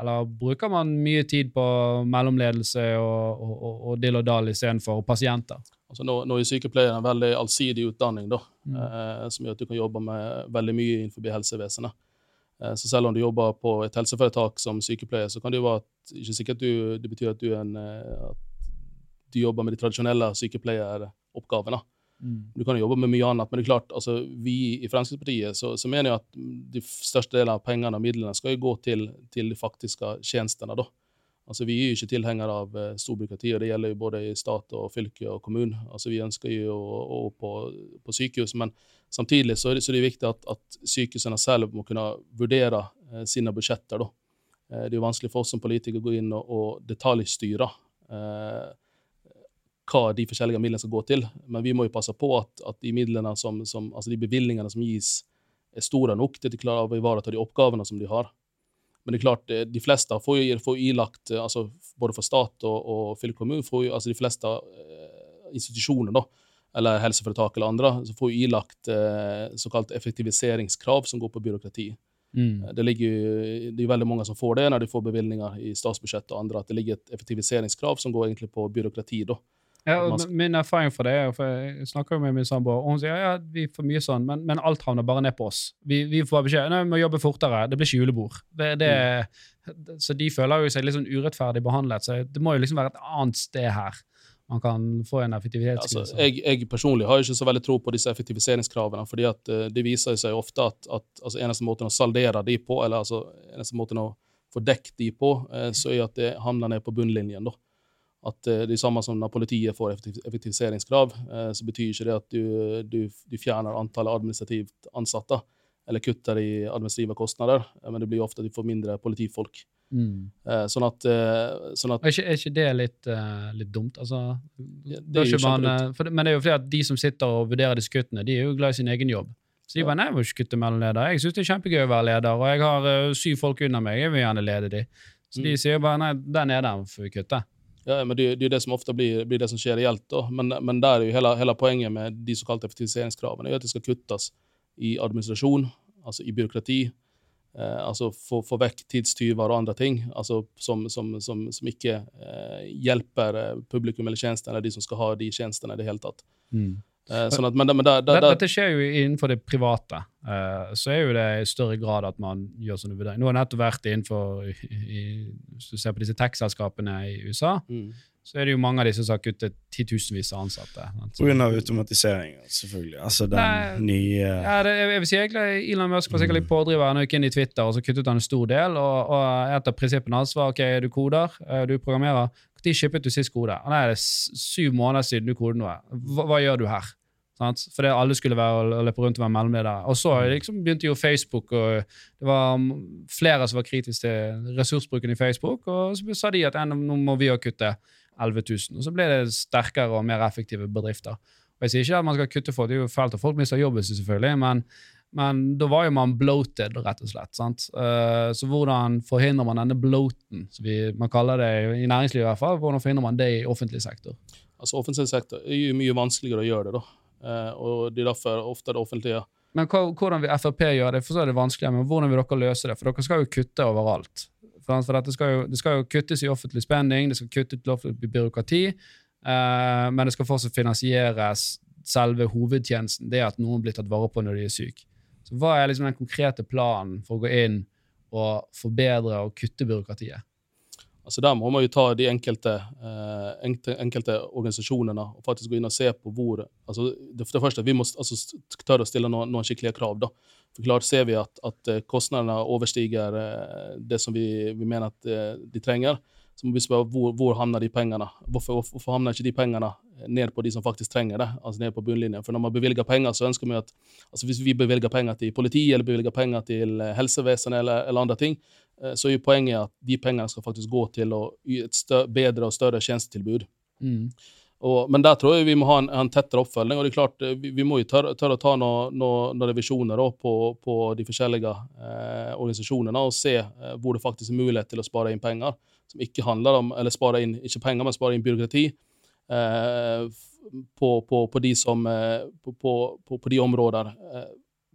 eller bruker man mye tid på mellomledelse og, og, og, og dill og dall istedenfor pasienter? Altså nå, nå er sykepleier en veldig allsidig utdanning, da, Mm. eh, som gjør at du kan jobbe med veldig mye innenfor helsevesenet. Eh, så selv om du jobber på et helseforetak som sykepleier, så kan det jo være at ikke sikkert du, det betyr at du, en, eh, at du jobber med de tradisjonelle sykepleieroppgavene. Du kan jo jobbe med mye annet, men det er klart, altså, vi i Fremskrittspartiet så, så mener jeg at de største delene av pengene og midlene skal jo gå til, til de faktiske tjenestene. da. Altså, Vi er jo ikke tilhengere av eh, storbyråkrati, og det gjelder jo både i stat og fylke og kommune. Altså, Vi ønsker jo å, å på, på sykehus, men samtidig så er det, så er det viktig at, at sykehusene selv må kunne vurdere eh, sine budsjetter. da. Eh, det er jo vanskelig for oss som politikere å gå inn og, og detaljstyre eh, hva de forskjellige midlene skal gå til. Men vi må jo passe på at, at de midlene som, som, altså de bevilgningene som gis, er store nok til at de klarer å ivareta de oppgavene som de har. Men det er klart, eh, de fleste får jo får ilagt, eh, altså både for stat og, og fylkeskommune, altså de fleste eh, institusjoner, da, eller helseforetak eller andre, så får jo ilagt eh, såkalt effektiviseringskrav som går på byråkrati. Mm. Det, ligger, det er veldig mange som får det når de får bevilgninger i statsbudsjettet og andre, at det ligger et effektiviseringskrav som går egentlig på byråkrati. da. Ja, min erfaring for det er, for jeg snakker jo med min samboer, og hun sier ja, vi får mye sånn, men, men alt havner bare ned på oss. Vi, vi får beskjed nei, vi må jobbe fortere, det blir ikke julebord. Det, det, Så de føler jo seg litt sånn urettferdig behandlet, så det må jo liksom være et annet sted her man kan få en Altså, effektivitetsgevinst. jeg, jeg personlig har ikke så veldig tro på disse effektiviseringskravene, fordi at eh, det viser seg ofte at, at altså, eneste måten å saldere de på, eller altså eneste måten å få dekket de på, eh, så er at det havner ned på bunnlinjen. da. At eh, det er samme som når politiet får effektiviseringskrav, eh, så betyr ikke det at du, du, du fjerner antallet administrativt ansatte, eller kutter i administrative kostnader, eh, men det blir ofte at du får mindre politifolk. Mm. Eh, Sånn at, sånn at Er ikke, er ikke det litt, litt dumt? Altså, det er jo man, for, det- men det er jo fordi at de som sitter og vurderer disse kuttene, de er jo glad i sin egen jobb. Så de bare nei, jeg vil ikke kutte mellom ledere. Jeg syns det er kjempegøy å være leder, og jeg har syv folk under meg. Jeg vil gjerne lede de. Så de Mm. sier bare nei, den lederen får vi kutte. Ja, men det, det er det som ofte blir, blir det som skjer reelt. da. Men, men der er jo hele, hele poenget med de såkalte effektiviseringskravene er at det skal kuttes i administrasjon, altså i byråkrati. Eh, altså få, få vekk tidstyver og andre ting altså som, som, som, som ikke eh, hjelper eh, publikum eller tjenestene, eller de som skal ha de tjenestene i det hele tatt. Eh, sånn at, men, men der, der, Dette, dette skjer jo innenfor det private. Eh, så er jo det i større grad at man gjør sånne vurderinger. Nå har jeg nettopp vært innenfor i, Hvis du ser på disse tech-selskapene i USA, mm. så er det jo mange av disse som har kuttet titusenvis av ansatte. Av automatisering, selvfølgelig. Altså den Nei. nye Ja, det, jeg vil si egentlig Elon Musk var sikkert litt pådriver. Han gikk inn i Twitter, og så kuttet han en stor del. Og, og et av prinsippene hans var ok, du koder, eh, du programmerer. Når shippet du sist kode? Nei, det er syv måneder siden du kodet noe. Hva, hva gjør du her? Sant? Fordi alle skulle være, løpe rundt og være mellomledere. Og så liksom begynte jo Facebook, og det var mm, flere som var kritiske til ressursbruken i Facebook, og så sa de at nå må vi òg kutte 11 000. Og så ble det sterkere og mer effektive bedrifter. Og Jeg sier ikke at man skal kutte folk, det er jo fælt at folk mister jobben sin, selvfølgelig, men, men da var jo man bloated, rett og slett. sant? Uh, så hvordan forhindrer man denne bloaten, som vi, man kaller det i næringslivet i hvert fall, hvordan forhindrer man det i offentlig sektor? Altså Offentlig sektor er jo mye vanskeligere å gjøre det. da. Uh, og det er derfor ofte det offentlige Men hvordan vil Frp gjøre det? For så er det vanskeligere, men hvordan vil dere løse det? For dere skal jo kutte overalt. For, dette skal jo, det skal jo kuttes i offentlig spenning, det skal kuttes i offentlig byråkrati, eh, men det skal fortsatt finansieres selve hovedtjenesten, det at noen blir tatt vare på når de er syke. Så hva er liksom den konkrete planen for å gå inn og forbedre og kutte byråkratiet? Altså Der må man jo ta de enkelte, eh, enkelte, organisasjonene og faktisk gå inn og se på hvor altså Det, det første, Vi må altså, tørre å stille noen, noen skikkelige krav. da. For klart Ser vi at, at eh, kostnadene overstiger eh, det som vi, vi mener at eh, de trenger, så må vi spørre hvor, hvor havner de pengene. Hvorfor, hvorfor, havner ikke de pengene ned på de som faktisk trenger det? altså ned på bunnlinjen? For når man bevilger penger, så ønsker vi at altså Hvis vi bevilger penger til politi eller bevilger penger til eh, helsevesenet eller, eller andre ting, eh, så er poenget at de pengene skal faktisk gå til å et større, bedre og større tjenestetilbud. Mm. Og, men der tror jeg vi må ha en, en tettere oppfølging. og det er klart eh, Vi, vi må jo tørre, tørre å ta noen noe, noe revisjoner da, på, på de forskjellige eh, organisasjonene og se eh, hvor det faktisk er mulighet til å spare inn penger. Som ikke handler om eller spare inn ikke penger, men spare inn byråkrati. Eh, på, på, på, de som, eh, på de områder eh,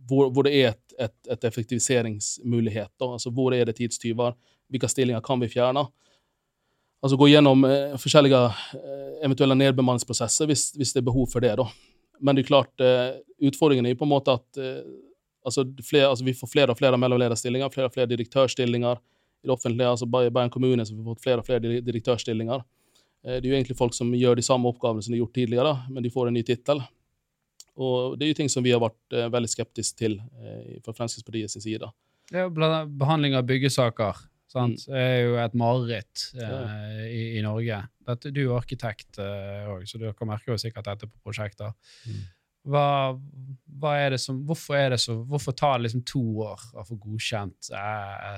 hvor, hvor det er et, et, et effektiviseringsmulighet. Da. Altså Hvor er det tidstyver? Hvilke stillinger kan vi fjerne? Altså gå gjennom eh, forskjellige eh, eventuelle nedbemanningsprosesser hvis, hvis det er behov for det. da. Men det er klart, eh, utfordringen er jo på en måte at eh, altså, flere, altså, vi får flere og flere mellomlederstillinger, flere og flere direktørstillinger i det offentlige. altså Bare i Bergen kommune så har fått flere og flere direktørstillinger. Eh, det er jo egentlig folk som gjør de samme oppgavene som de har gjort tidligere, men de får en ny tittel. Og det er jo ting som vi har vært eh, veldig skeptiske til eh, fra sin side. Blant behandling av byggesaker. Sant? Det er jo et mareritt eh, i, i Norge. Dette, du er arkitekt òg, så dere merker jo sikkert dette på prosjekter. Mm. Hva, hva er det som, hvorfor er det så, hvorfor tar det liksom to år å få godkjent eh,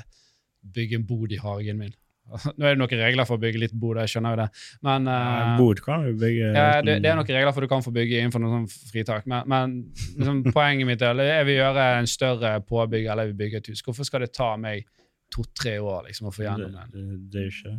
bygge en bod i hagen min? Nå er det noen regler for å bygge litt bod, jeg skjønner jo det. Men eh, En bod kan du bygge ja, det, det er noen regler for du kan få bygge innenfor noen sånn fritak, men, men liksom, poenget mitt er jeg vil gjøre en større påbygg eller jeg vil bygge et hus. Hvorfor skal det ta meg to-tre år liksom, å få gjennom den? det, det er jo ikke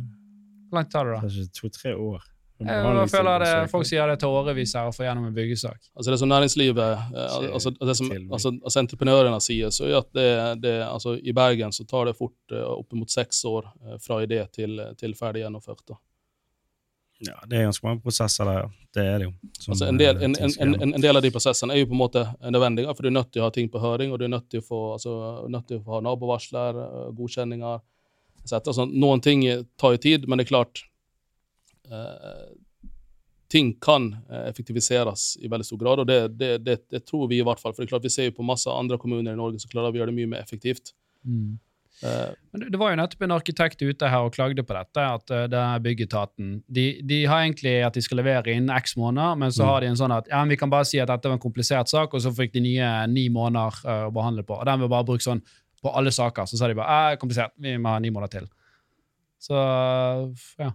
Hvor langt tar det, da? Kanskje to-tre år. Jeg føler det, Folk sier det tar årevis her å få gjennom en byggesak. Altså det som næringslivet, eh, altså, det som, til altså, altså entreprenørene sier, så er at det, det, altså i Bergen så tar det fort opp oppimot seks år eh, fra idé til, til ferdig gjennomført. Da. Ja, det er ganske mange prosesser der, ja. Det er det jo. Som, Altså en, del, eh, en, en, en, en del av de prosessene er jo på en måte nødvendige, for du er nødt til å ha ting på høring, og du er nødt til å få, altså, nødt til å få ha nabovarsler, eh, godkjenninger etc. Altså, noen ting tar jo tid, men det er klart eh, Ting kan eh, effektiviseres i veldig stor grad, og det, det, det, det tror vi i hvert fall. For det er klart vi ser jo på masse andre kommuner i Norge som klarer å gjøre det mye mer effektivt. Eh, Men det- var jo nettopp en arkitekt ute her og klagde på dette, at det er byggetaten de, de har egentlig at de skal levere innen x måneder, men så Mm. har de en sånn at ja, men vi kan bare si at dette var en komplisert sak, og så fikk de nye ni måneder uh, å behandle på. Og den vil bare bruke sånn på alle saker. Så sa de bare eh, komplisert, vi må ha ni måneder til. Så ja.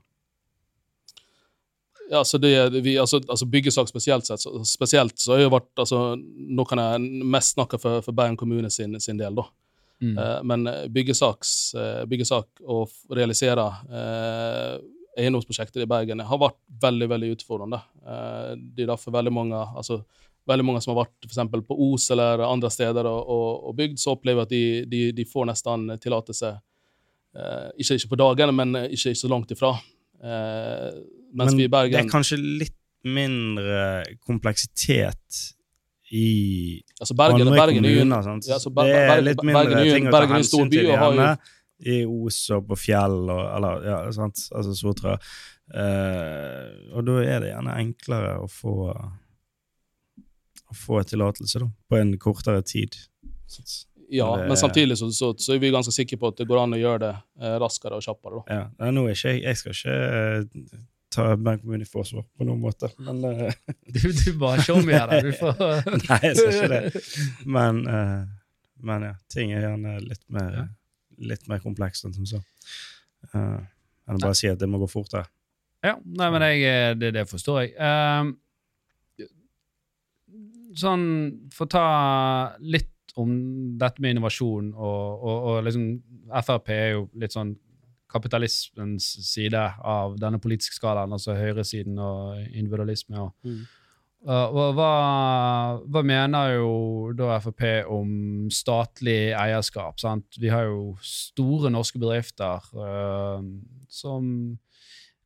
Ja, så det vi, altså, altså Byggesak spesielt sett, så, spesielt så har jo vært altså, Nå kan jeg mest snakke for, for Bergen kommune sin, sin del, da. Mm. Eh, men byggesaks, eh, byggesak og f- realisere eh, eiendomsprosjekter i Bergen har vært veldig veldig utfordrende. Eh, det er derfor veldig mange altså, veldig mange som har vært for på Os eller andre steder og, og, og bygd, så opplever at de, de, de får nesten tillatelse eh, ikke, ikke på dagen, men ikke, ikke så langt ifra. Eh, mens Men vi i Bergen det er kanskje litt mindre kompleksitet i altså Bergen, andre Bergen er kommuner. Sant? ja, altså Ber- det er litt mindre Bergen, ting å ta hensyn til hjemme. I Os og på fjell og Eller, ja, sant. Altså Sotra. Uh, og da er det gjerne enklere å få å få tillatelse. På en kortere tid. Sant? Ja, men samtidig så, så, så er vi ganske sikre på at det går an å gjøre det eh, raskere og kjappere. da. Ja. Nå er ikke jeg Jeg skal ikke eh, ta Bergen kommune i forsvar på noen måte, men uh, Du, du bare showmer deg. Du får Nei, jeg skal ikke det. Men, uh, men ja, ting er gjerne litt mer, Ja. litt mer komplekst enn som så. Uh, enn å bare si at det må gå fortere. Ja, nei, men jeg, det, det forstår jeg. Ehm, sånn, For å ta litt om dette med innovasjon, og, og, og liksom Frp er jo litt sånn kapitalismens side av denne politiske skalaen, altså høyresiden og individualisme. og Mm. Uh, hva, hva mener jo da Frp om statlig eierskap? Sant? Vi har jo store norske bedrifter uh, som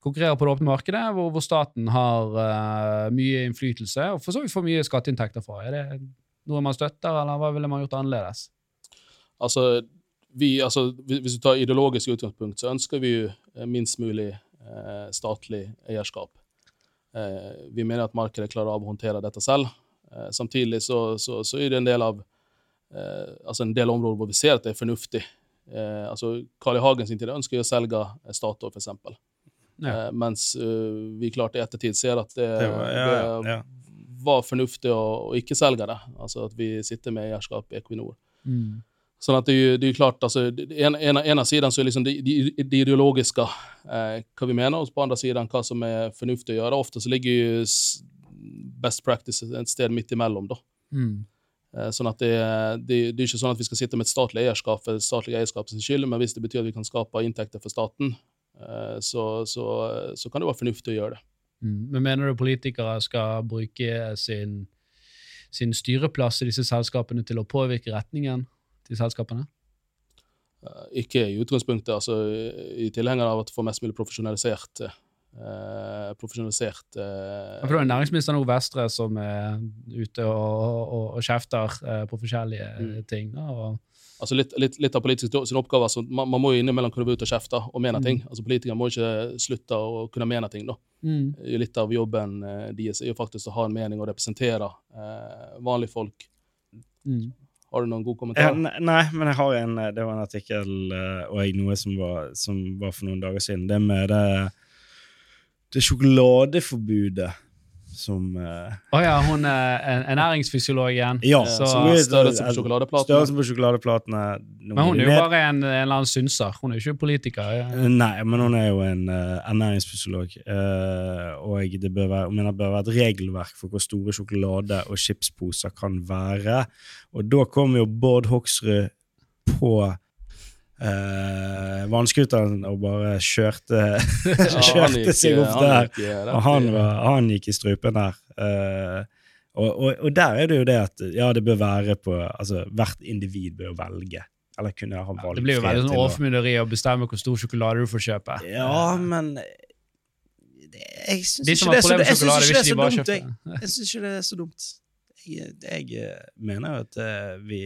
konkurrerer på det åpne markedet, hvor, hvor staten har uh, mye innflytelse og for så vidt får mye skatteinntekter fra. Er det noe man støtter, eller hva ville man gjort annerledes? Altså, vi, altså, hvis du tar ideologisk utgangspunkt, så ønsker vi jo eh, minst mulig eh, statlig eierskap. Eh, vi mener at markedet klarer av å håndtere dette selv. Eh, samtidig så, så, så er det en del av eh, altså en del områder hvor vi ser at det er fornuftig. Eh, altså, Carl I. Hagen sin tid ønsker jo å selge Statoil, f.eks. Ja. Eh, mens vi klart i ettertid ser at det, Det var, ja, ja, det ja. var fornuftig å, å ikke selge det. Altså at vi sitter med eierskap i Equinor. Mm. Sånn at det, er jo- det jo klart, altså, det- det- en, en, en av sidene så liksom det, det, det ideologiske, eh, hva vi mener, og på andre siden hva som er fornuftig å gjøre. Ofte så ligger jo best practice et sted midt imellom. da. Mm. Eh, sånn at det, det, det er ikke sånn at vi skal sitte med et statlig eierskap for statlig eierskap sin skyld, men hvis det betyr at vi kan skape inntekter for staten, eh, så, så, så kan det være fornuftig å gjøre det. Mm. Men mener du politikere skal bruke sin, sin styreplass i disse selskapene til å påvirke retningen til selskapene? Eh, ikke i utgangspunktet, altså i tilhenger av at få mest mulig profesjonalisert eh, profesjonalisert eh, For det er næringsminister nå Vestre som er ute og, og, og kjefter eh, på forskjellige eh, Mm. ting. Da, og, altså litt, litt, litt av politisk sin oppgave, altså man, man må jo innimellom kunne gå ut og kjefte og mene Mm. ting. Altså Politikere må ikke slutte å kunne mene ting. da. mm. Litt av jobben eh, deres er jo faktisk å ha en mening og representere eh, vanlige folk. Mm. Har du noen god kommentar? Ja, nei, men jeg har en, det var en artikkel eh, og jeg, noe som var, som var for noen dager siden. Det med det, det sjokoladeforbudet som uh, oh ja, hun er en ernæringsfysiolog igjen. Ja, Så- som er- Størrelse på sjokoladeplatene? Størrelsen på sjokoladeplatene. Men hun er jo bare en, en eller annen synser. Hun er jo ikke politiker. Ja. Nei, men hun er jo en uh, ernæringsfysiolog. Uh, og det bør være, mener det bør være et regelverk for hvor store sjokolade- og chipsposer kan være. Og da kom jo Bård Hoksrud på uh, vannskuteren og bare kjørte, kjørte ja, seg opp han der. gikk, eh, Og han, var, han gikk i strupen der. Eh, og, og, og der er det jo det at ja, det bør være på Altså, hvert individ bør velge. Eller kunne ha valgfrihet. Det blir jo veldig sånn overformynderi å bestemme hvor stor sjokolade du får kjøpe. Ja, men det, Jeg syns De ikke sjokolade, ikke det er så dumt. Jeg, jeg syns ikke det er så dumt. Jeg, jeg eh, mener jo at uh, vi,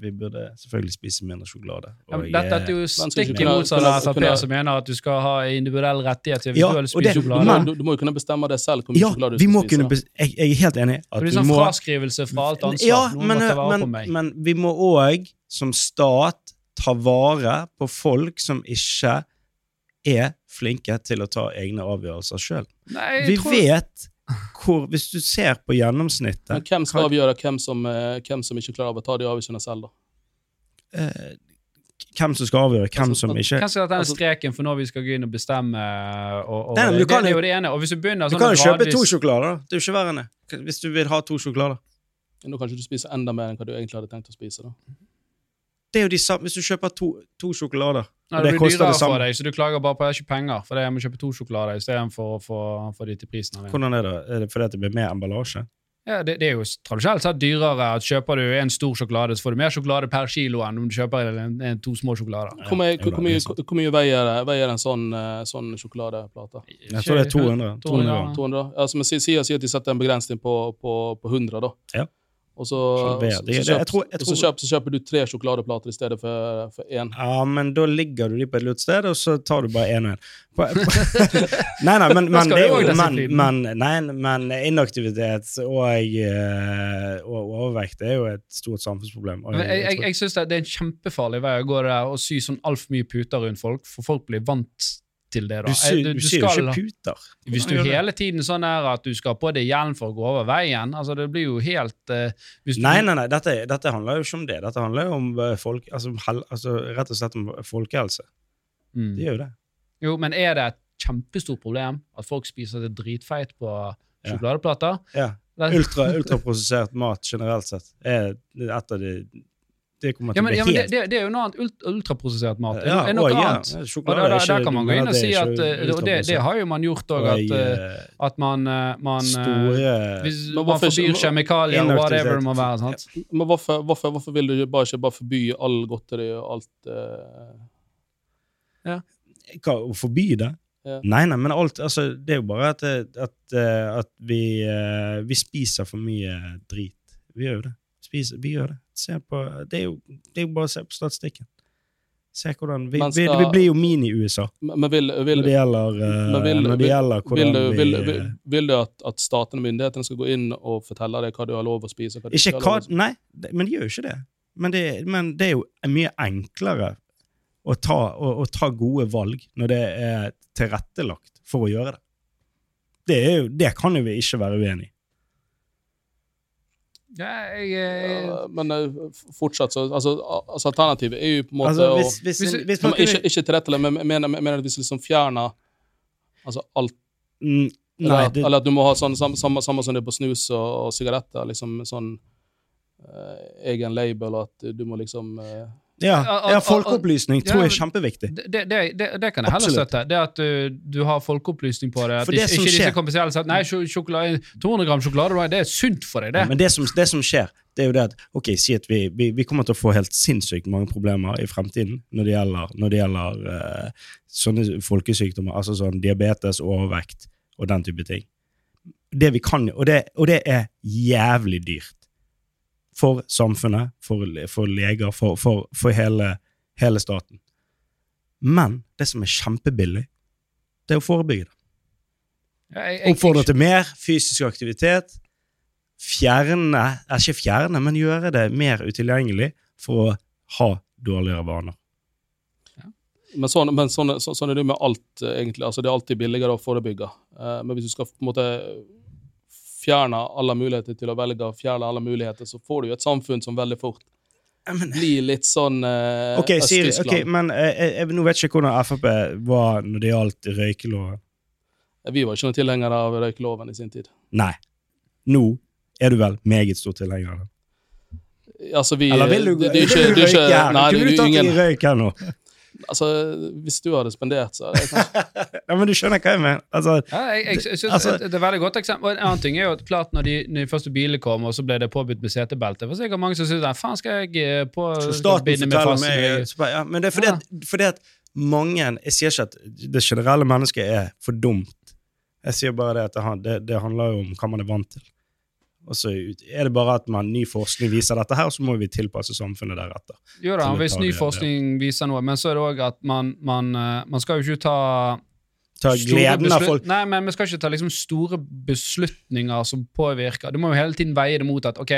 vi burde selvfølgelig spise mindre sjokolade. Ja, men dette er jo eh, stikk ikke i kunne- motsatt av kunne- Frp, som mener at du skal ha individuell rettighet til Ja, eventuelt spise sjokolade. men- du, du må jo kunne bestemme det selv hvor mye ja, sjokolade du vi skal må spise. kunne jeg, jeg er helt enig. det At det er sånn må fraskrivelse fra alt ansvar. Ja, Noen men, må ta vare på men, meg. men vi må òg som stat ta vare på folk som ikke er flinke til å ta egne avgjørelser sjøl. Vi tror- vet hvor Hvis du ser på gjennomsnittet Men hvem skal hva- avgjøre hvem som, eh, hvem som ikke klarer av å ta de avgjørelsene selv, da? eh, Hvem som skal avgjøre hvem Altså, som ikke Hvem skal ha den Altså- streken for når vi skal gå inn og bestemme? Og, og, Nei, det, du kan det er jo- det ene. Og hvis du begynner Du sånn kan jo kjøpe gradvis- to sjokolader, da. Det er jo ikke verre enn det. Hvis du vil ha to sjokolader. Nå kanskje du spise enda mer enn hva du egentlig hadde tenkt å spise. da. Det er jo de samme Hvis du kjøper to, to sjokolader Nei, det det blir dyrere det for deg, så du klager bare på at jeg har ikke penger. For det jeg må kjøpe to sjokolader istedenfor å få, få de til prisen. av. Hvordan er det? Er det fordi det blir mer emballasje? Ja, det, det er jo tradisjonelt sett dyrere at kjøper du en stor sjokolade, så får du mer sjokolade per kilo enn om du kjøper en, en, to små sjokolader. Hvor mye, da, hvor mye, hvor mye veier, veier en sånn, eh, sånn sjokoladeplate? Jeg tror det er 200. 200. 200. 200? Ja, som jeg sier, sier at de setter en begrensning på, på, på 100, da. Ja. Og så, Halver. så, så, det- jeg tror- jeg og så, kjøp, så kjøper du tre sjokoladeplater i stedet for, for én. Ja, men da ligger du de på et lurt sted, og så tar du bare én og én. Nei, nei, men, men det men, men, nei, men inaktivitet og, eh, og overvekt er jo et stort samfunnsproblem. Og Men jeg, jeg, jeg synes det det er en kjempefarlig vei å gå der og sy sånn altfor mye puter rundt folk, for folk blir vant til det. da. du Eh, du syr jo ikke puter. Hvis du hele tiden sånn er at du skal på deg hjelm for å gå over veien, altså det blir jo helt uh, hvis du, Nei, nei, nei, dette, dette handler jo ikke om det. Dette handler jo om eh, folk, altså, hel, altså rett og slett om folkehelse. Mm. Det gjør jo det. Jo, men er det et kjempestort problem at folk spiser det dritfeit på sjokoladeplater? Ja. ja. Ultra, ultraprosessert mat generelt sett er et av de Det kommer Ja, til å bli ja, men helt det, det er jo noe annet ult, ultraprosessert mat. Er, Ja, er noe ja, annet. Og der, er der, der kan man gå inn og si at eh, Og det, det har jo man gjort òg, at, eh, eh, at man, man store Hvis man forbyr kjemikalier og whatever det må være. sant? Men hvorfor, hvorfor, hvorfor vil du bare ikke bare forby all godteri og alt eh, Hva, å forby det? Ja. Nei, nei, men alt altså, Det er jo bare at, at, at vi, vi spiser for mye drit. Vi gjør jo det. Spiser, vi gjør det. Se på, det, er jo, det er jo bare å se på statistikken. Se hvordan Vi, skal, vi, vi blir jo mini-USA vil, vil, når det gjelder, eh, vil- når det gjelder vil, hvordan du, vil, vi vil, vil du at, at statene og myndighetene skal gå inn og fortelle deg hva du har lov å spise? Hva Ikke hva, nei, det- men de gjør jo ikke det. Men det, men det er jo mye enklere å ta, å, å ta gode valg når det er tilrettelagt for å gjøre det. Det, jo, det kan jo vi ikke være uenig i. Ja, jeg, jeg... Ja, men eh, fortsatt så altså, altså Alternativet er jo på en måte Altså, hvis, hvis, å hvis- hvis, man men ikke, ikke tilrettelegge, men mener, mener at hvis du liksom fjerner altså alt? Mm, eller, at, det, eller at du må ha sånn samme, samme, samme som det er på snus og, og sigaretter, liksom sånn eh, egen label, at du må liksom eh, ja, Ja, folkeopplysning tror jeg er kjempeviktig. det, det, det, det kan jeg heller støtte. Det at du, du har folkeopplysning på det. At ikke, ikke disse kommersielle sier nei, sjokolade, 200 gram sjokolade det er sunt for deg, det. Ja, men det som, det som skjer, det er jo det at ok, si at vi, vi, vi kommer til å få helt sinnssykt mange problemer i fremtiden når det gjelder, når det gjelder uh, sånne folkesykdommer, altså sånn diabetes, overvekt og den type ting. Det vi kan, og, det, og det er jævlig dyrt. For samfunnet, for, for leger, for, for, for hele, hele staten. Men det som er kjempebillig, det er å forebygge det. Oppfordre til mer fysisk aktivitet. Fjerne er Ikke fjerne, men gjøre det mer utilgjengelig for å ha dårligere vaner. Men, sånn, men sånn, så, sånn er det med alt, eh, egentlig. Altså, det er alltid billigere å forebygge. Eh, men hvis du skal på en måte fjerne alle muligheter til å velge, fjerne alle muligheter, så får du jo et samfunn som veldig fort blir litt sånn eh, okay, sier, Øst-Tyskland. ok, men eh, jeg, jeg, nå vet jeg ikke hvordan Frp var når det gjaldt røykeloven. Vi var ikke noen tilhengere av røykeloven i sin tid. Nei. Nå er du vel meget stor tilhenger av den? Altså, vi, Eller vil du, det, det, er vil ikke, du det er røyke her? Nei, Kunne du tatt ingen røyk her nå? Altså, hvis du hadde spendert, så hadde jeg kanskje Ja, men du skjønner hva jeg mener? Altså, Ja, jeg, jeg, jeg synes Altså- det er veldig godt eksempel. Og en annen ting er jo at klart når de, når de første bilene kom, og så ble det påbudt med setebelte, for sikkert mange som synes at faen skal jeg eh, på så staten meg forteller meg ryggen?» så bare, ja, Men det er fordi at, fordi at mange Jeg sier ikke at det generelle mennesket er for dumt. Jeg sier bare det at det, det handler jo om hva man er vant til. Og så er det bare at man, ny forskning viser dette her, så må vi tilpasse samfunnet deretter. Jo da, hvis ny forskning viser noe, men så er det òg at man, man, eh, man skal jo ikke ta Ta gleden av folk. Nei, men vi skal ikke ta liksom store beslutninger som påvirker. Du må jo hele tiden veie det mot at ok,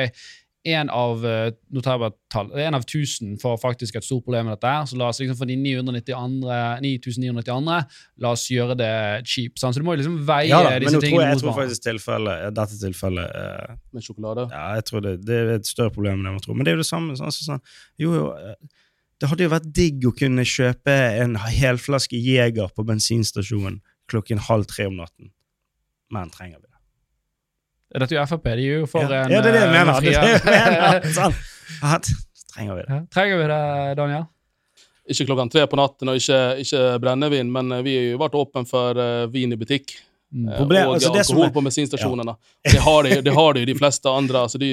en av eh, nå tar jeg bare tall, en av 1000 får faktisk et stort problem med dette. her, Så la oss liksom for de 9992 andre, la oss gjøre det cheap. Sant? Så du må jo liksom veie Ja da, disse tingene jeg, jeg tror faktisk tilfellet, dette tilfellet eh, Med sjokolade. Ja, jeg tror det, det er et større problem enn jeg må tror. Men det er jo det samme. Sånn, altså, sånn, jo, jo, eh, det hadde jo vært digg å kunne kjøpe en helflaske Jeger på bensinstasjonen klokken halv tre om natten. Men trenger vi det? Dette er jo Frp, de er jo for ja. en ja, det er det jeg eh, mener. Det er det jeg mener. Sånn. Ja, trenger vi det? Trenger vi det, Daniel? Ikke klokken tre på natten og ikke, ikke brennevin, men eh, vi har jo vært åpne for eh, vin i butikk. Mm. eh, Problem- det som alkohol på bensinstasjonene. Det har de det har de, de fleste andre. Altså de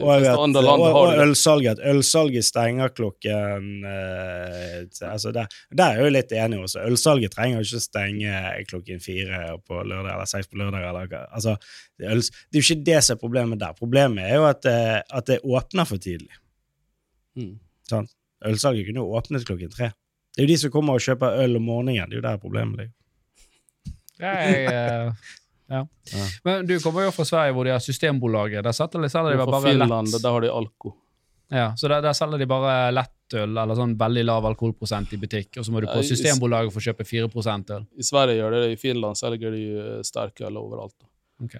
Og, jeg fleste vet, andre land og, har de det. ølsalget. Ølsalget stenger klokken eh, altså der, der er jeg jo litt enig også. Ølsalget trenger jo ikke stenge klokken fire på lørdag eller seks på lørdag. Eller, altså, det, er det er jo ikke det som er problemet der. Problemet er jo at, eh, at det åpner for tidlig. Mm. Sånn? Ølsalget kunne jo åpnet klokken tre. Det er jo de som kommer og kjøper øl om morgenen. Det er jo der problemet ligger. Jeg, eh, ja. Ja. Men du kommer jo fra Sverige, hvor de har Systembolaget. Der selger de, de bare Finland, lett. der har de alko. Ja, så der, der selger de bare lettøl eller sånn veldig lav alkoholprosent i butikk, og så må du på Systembolaget for å kjøpe 4 øl. I Sverige gjør de det, i Finland selger de eh, sterkøl overalt. Ok.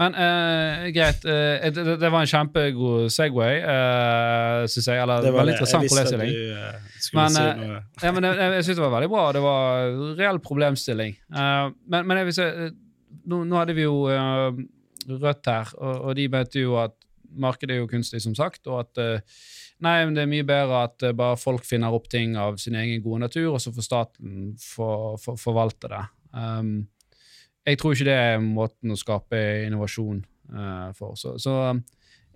Men uh, greit, uh, det, det- var en kjempegod Segway, uh, syns jeg. Eller Det var veldig det. interessant problemstilling. du eh, Men, si eh. Ja, men jeg, jeg, synes det var veldig bra. Det var reell problemstilling. Eh, men, men jeg vil si, eh, nå, nå hadde vi jo eh, Rødt her, og, og de mente jo at markedet er jo kunstig, som sagt, og at eh, nei, men det er mye bedre at eh, bare folk finner opp ting av sin egen gode natur, og så får staten for, for, forvalte det. Um, jeg tror ikke det er måten å skape innovasjon uh, for. Så, så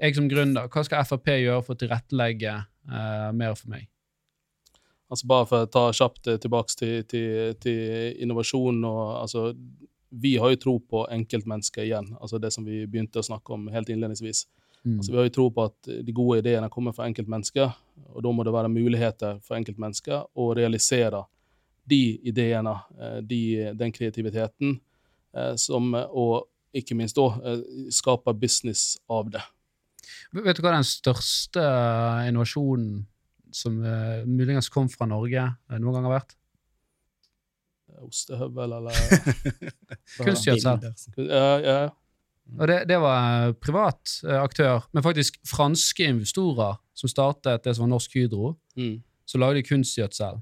jeg som gründer, hva skal Frp gjøre for å tilrettelegge uh, mer for meg? Altså Bare for å ta kjapt eh, tilbake til, til, til innovasjon og altså, Vi har jo tro på enkeltmennesket igjen, altså det som vi begynte å snakke om helt innledningsvis. Mm. Altså, vi har jo tro på at de gode ideene kommer fra enkeltmennesker, og da må det være muligheter for enkeltmennesker å realisere de ideene, de, den kreativiteten, som, og ikke minst da skaper skape business av det. Vet du hva den største innovasjonen som uh, muligens kom fra Norge, eh, noen gang har vært? Ostehøvel, eller Kunstgjødsel. Ja, ja. Og det, det var privat eh, aktør, men faktisk franske investorer som startet det som var Norsk Hydro, Mm. Så lagde kunstgjødsel.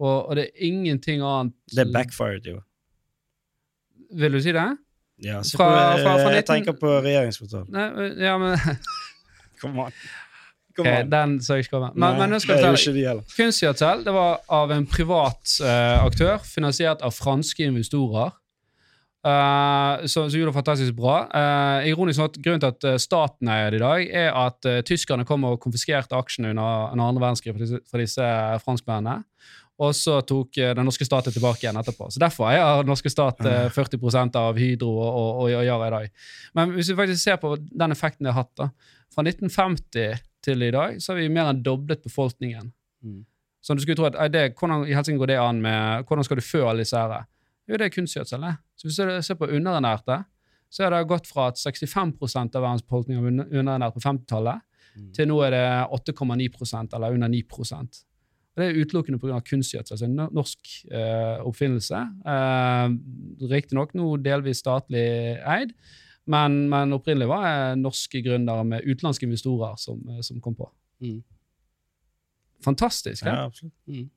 Og, og det er ingenting annet Det backfired jo. Vil du si det? Ja, så Fra- på, fra- fra jeg 19 tenker på regjeringskvartalet. Nei, ja, men Kom an. Ok, Kom an. Den så jeg ikke komme. Men, men nå skal heller. Kunstgjødsel det var av en privat uh, aktør, finansiert av franske investorer. Uh, som, gjorde det fantastisk bra. Uh, ironisk nok, Grunnen til at staten eier det i dag, er at uh, tyskerne kom og konfiskerte aksjene under, under andre verdenskrig fra disse, fra disse franskmennene. Og så tok eh, den norske stat tilbake igjen etterpå. Så Derfor eier den norske stat eh, 40% av Hydro og, og, og Yara i dag. Men hvis vi faktisk ser på den effekten det har hatt, da. Fra 1950 til i dag så har vi mer enn doblet befolkningen. Mm. Så du skulle tro at det, Hvordan i helsike går det an med Hvordan skal du fø alle disse her? Jo, det er kunstgjødsel. Så Hvis du ser på underernærte, så er det gått fra at 65% av verdens befolkning er underernært på 50-tallet, Mm. til nå er det 8,9% eller under 9 og Det er utelukkende pga. kunstgjødsel. Altså en norsk eh, oppfinnelse. Eh, Riktignok nå delvis statlig eid, men, men opprinnelig var det norske gründere med utenlandske investorer som, eh, som kom på. Mm. Fantastisk. Ja? Ja, absolutt. Mm.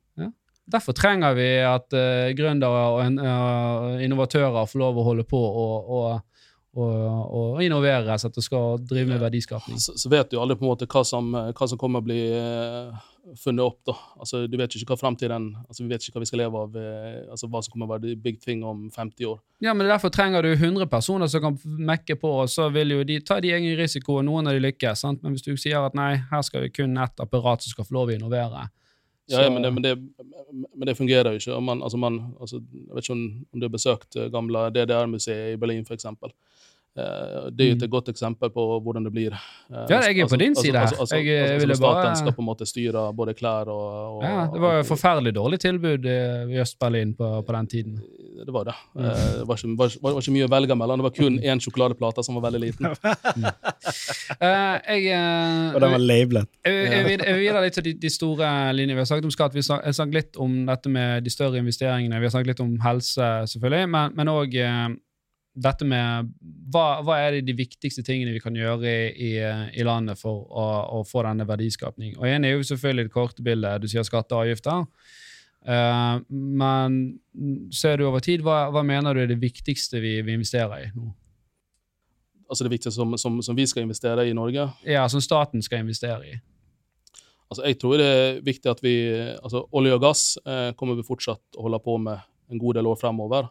Derfor trenger vi at uh, gründere og en, eh, innovatører får lov å holde på og, og, og, og innovere så at det skal drive med verdiskapning. Så, så vet du aldri på en måte hva som, hva som kommer å bli eh, funnet opp. da. Altså, Du vet jo ikke hva fremtiden altså Vi vet ikke hva vi skal leve av, eh, altså hva som kommer å være big thing om 50 år. Ja, men Derfor trenger du 100 personer som kan mekke på, og så vil jo de ta de egen risiko, og noen av de lykkes. sant? Men hvis du sier at nei, her skal vi kun ett apparat som skal få lov å innovere Ja, ja, men, det, men, det, men det fungerer jo ikke. Man, altså man, altså, jeg vet ikke om, om du har besøkt eh, gamle DDR-museet i Berlin, f.eks. Eh, Det er jo et godt eksempel på hvordan det blir. Eh, Ja, jeg er på din side her. Altså, altså, Jeg, altså, eh, altså, staten bare- skal på en måte styre både klær og, og Ja, det var jo forferdelig dårlig tilbud i Øst-Berlin på, på den tiden. Det var det. Eh, Det var ikke, var, var, var ikke mye å velge mellom. Det var kun én sjokoladeplate som var veldig liten. Eh, jeg, uh, Og den var lablet. Jeg, vil- videre litt til de, de store linjene. Vi har snakket om skatt, vi har snakket litt om dette med de større investeringene, vi har snakket litt om helse, selvfølgelig, men òg dette med hva, hva er det de viktigste tingene vi kan gjøre i, i, i landet for å, å få denne verdiskapning. Og En er jo selvfølgelig det korte bildet, du sier skatter og avgifter. Uh, men ser du over tid, hva, hva mener du er det viktigste vi, vi investerer i nå? Altså det viktigste som, som, som vi skal investere i Norge. Ja, Som staten skal investere i. Altså jeg tror det er viktig at vi altså Olje og gass eh, kommer vi fortsatt å holde på med en god del år fremover.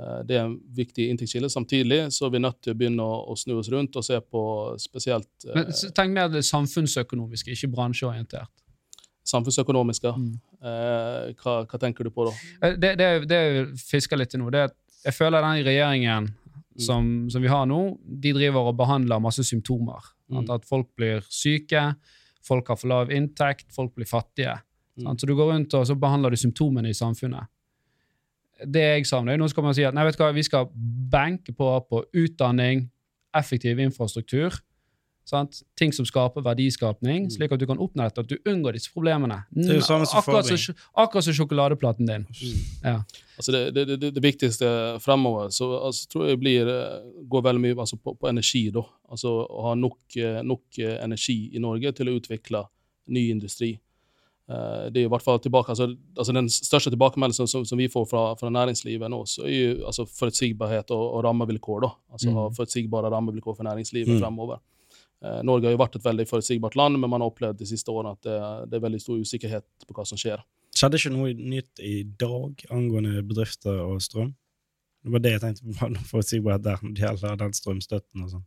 Eh, det er en viktig inntektskilde. Samtidig så er vi nødt til å begynne å, å snu oss rundt og se på spesielt eh, Men Tenk mer det samfunnsøkonomiske, ikke bransjeorientert. samfunnsøkonomiske. Mm. Eh, hva, hva tenker du på da? Det, det, det jeg fisker litt i nå, det er at jeg føler den regjeringen som, som vi har nå, de driver og behandler masse symptomer. Mm. At folk blir syke, folk har for lav inntekt, folk blir fattige. Mm. Så du går rundt og så behandler du symptomene i samfunnet. Det jeg savner, er noen skal man si at nei, vet du hva, vi skal banke på på utdanning, effektiv infrastruktur, sant? ting som skaper verdiskapning, Mm. slik at du kan oppnå dette, at du unngår disse problemene. Det er jo samme som akkurat, som, akkurat som sjokoladeplaten din. Ja. Altså det, det, det, det viktigste fremover så altså, tror jeg blir, eh, går veldig mye altså, på, på energi. da. Altså Å ha nok, eh, nok eh, energi i Norge til å utvikle ny industri. Eh, Det er i hvert fall tilbake, altså, altså Den største tilbakemeldingen som, som, som vi får fra, fra næringslivet nå, så er jo altså, forutsigbarhet og, og rammevilkår. da. Altså Mm. ha forutsigbare rammevilkår for næringslivet Mm. fremover. Eh, Norge har jo vært et veldig forutsigbart land, men man har opplevd de siste årene at det, det er veldig stor usikkerhet på hva som skjer. Skjedde ikke noe nytt i dag angående bedrifter og strøm? Det var det jeg tenkte på, forutsigbarhet der når det gjelder den strømstøtten og sånn.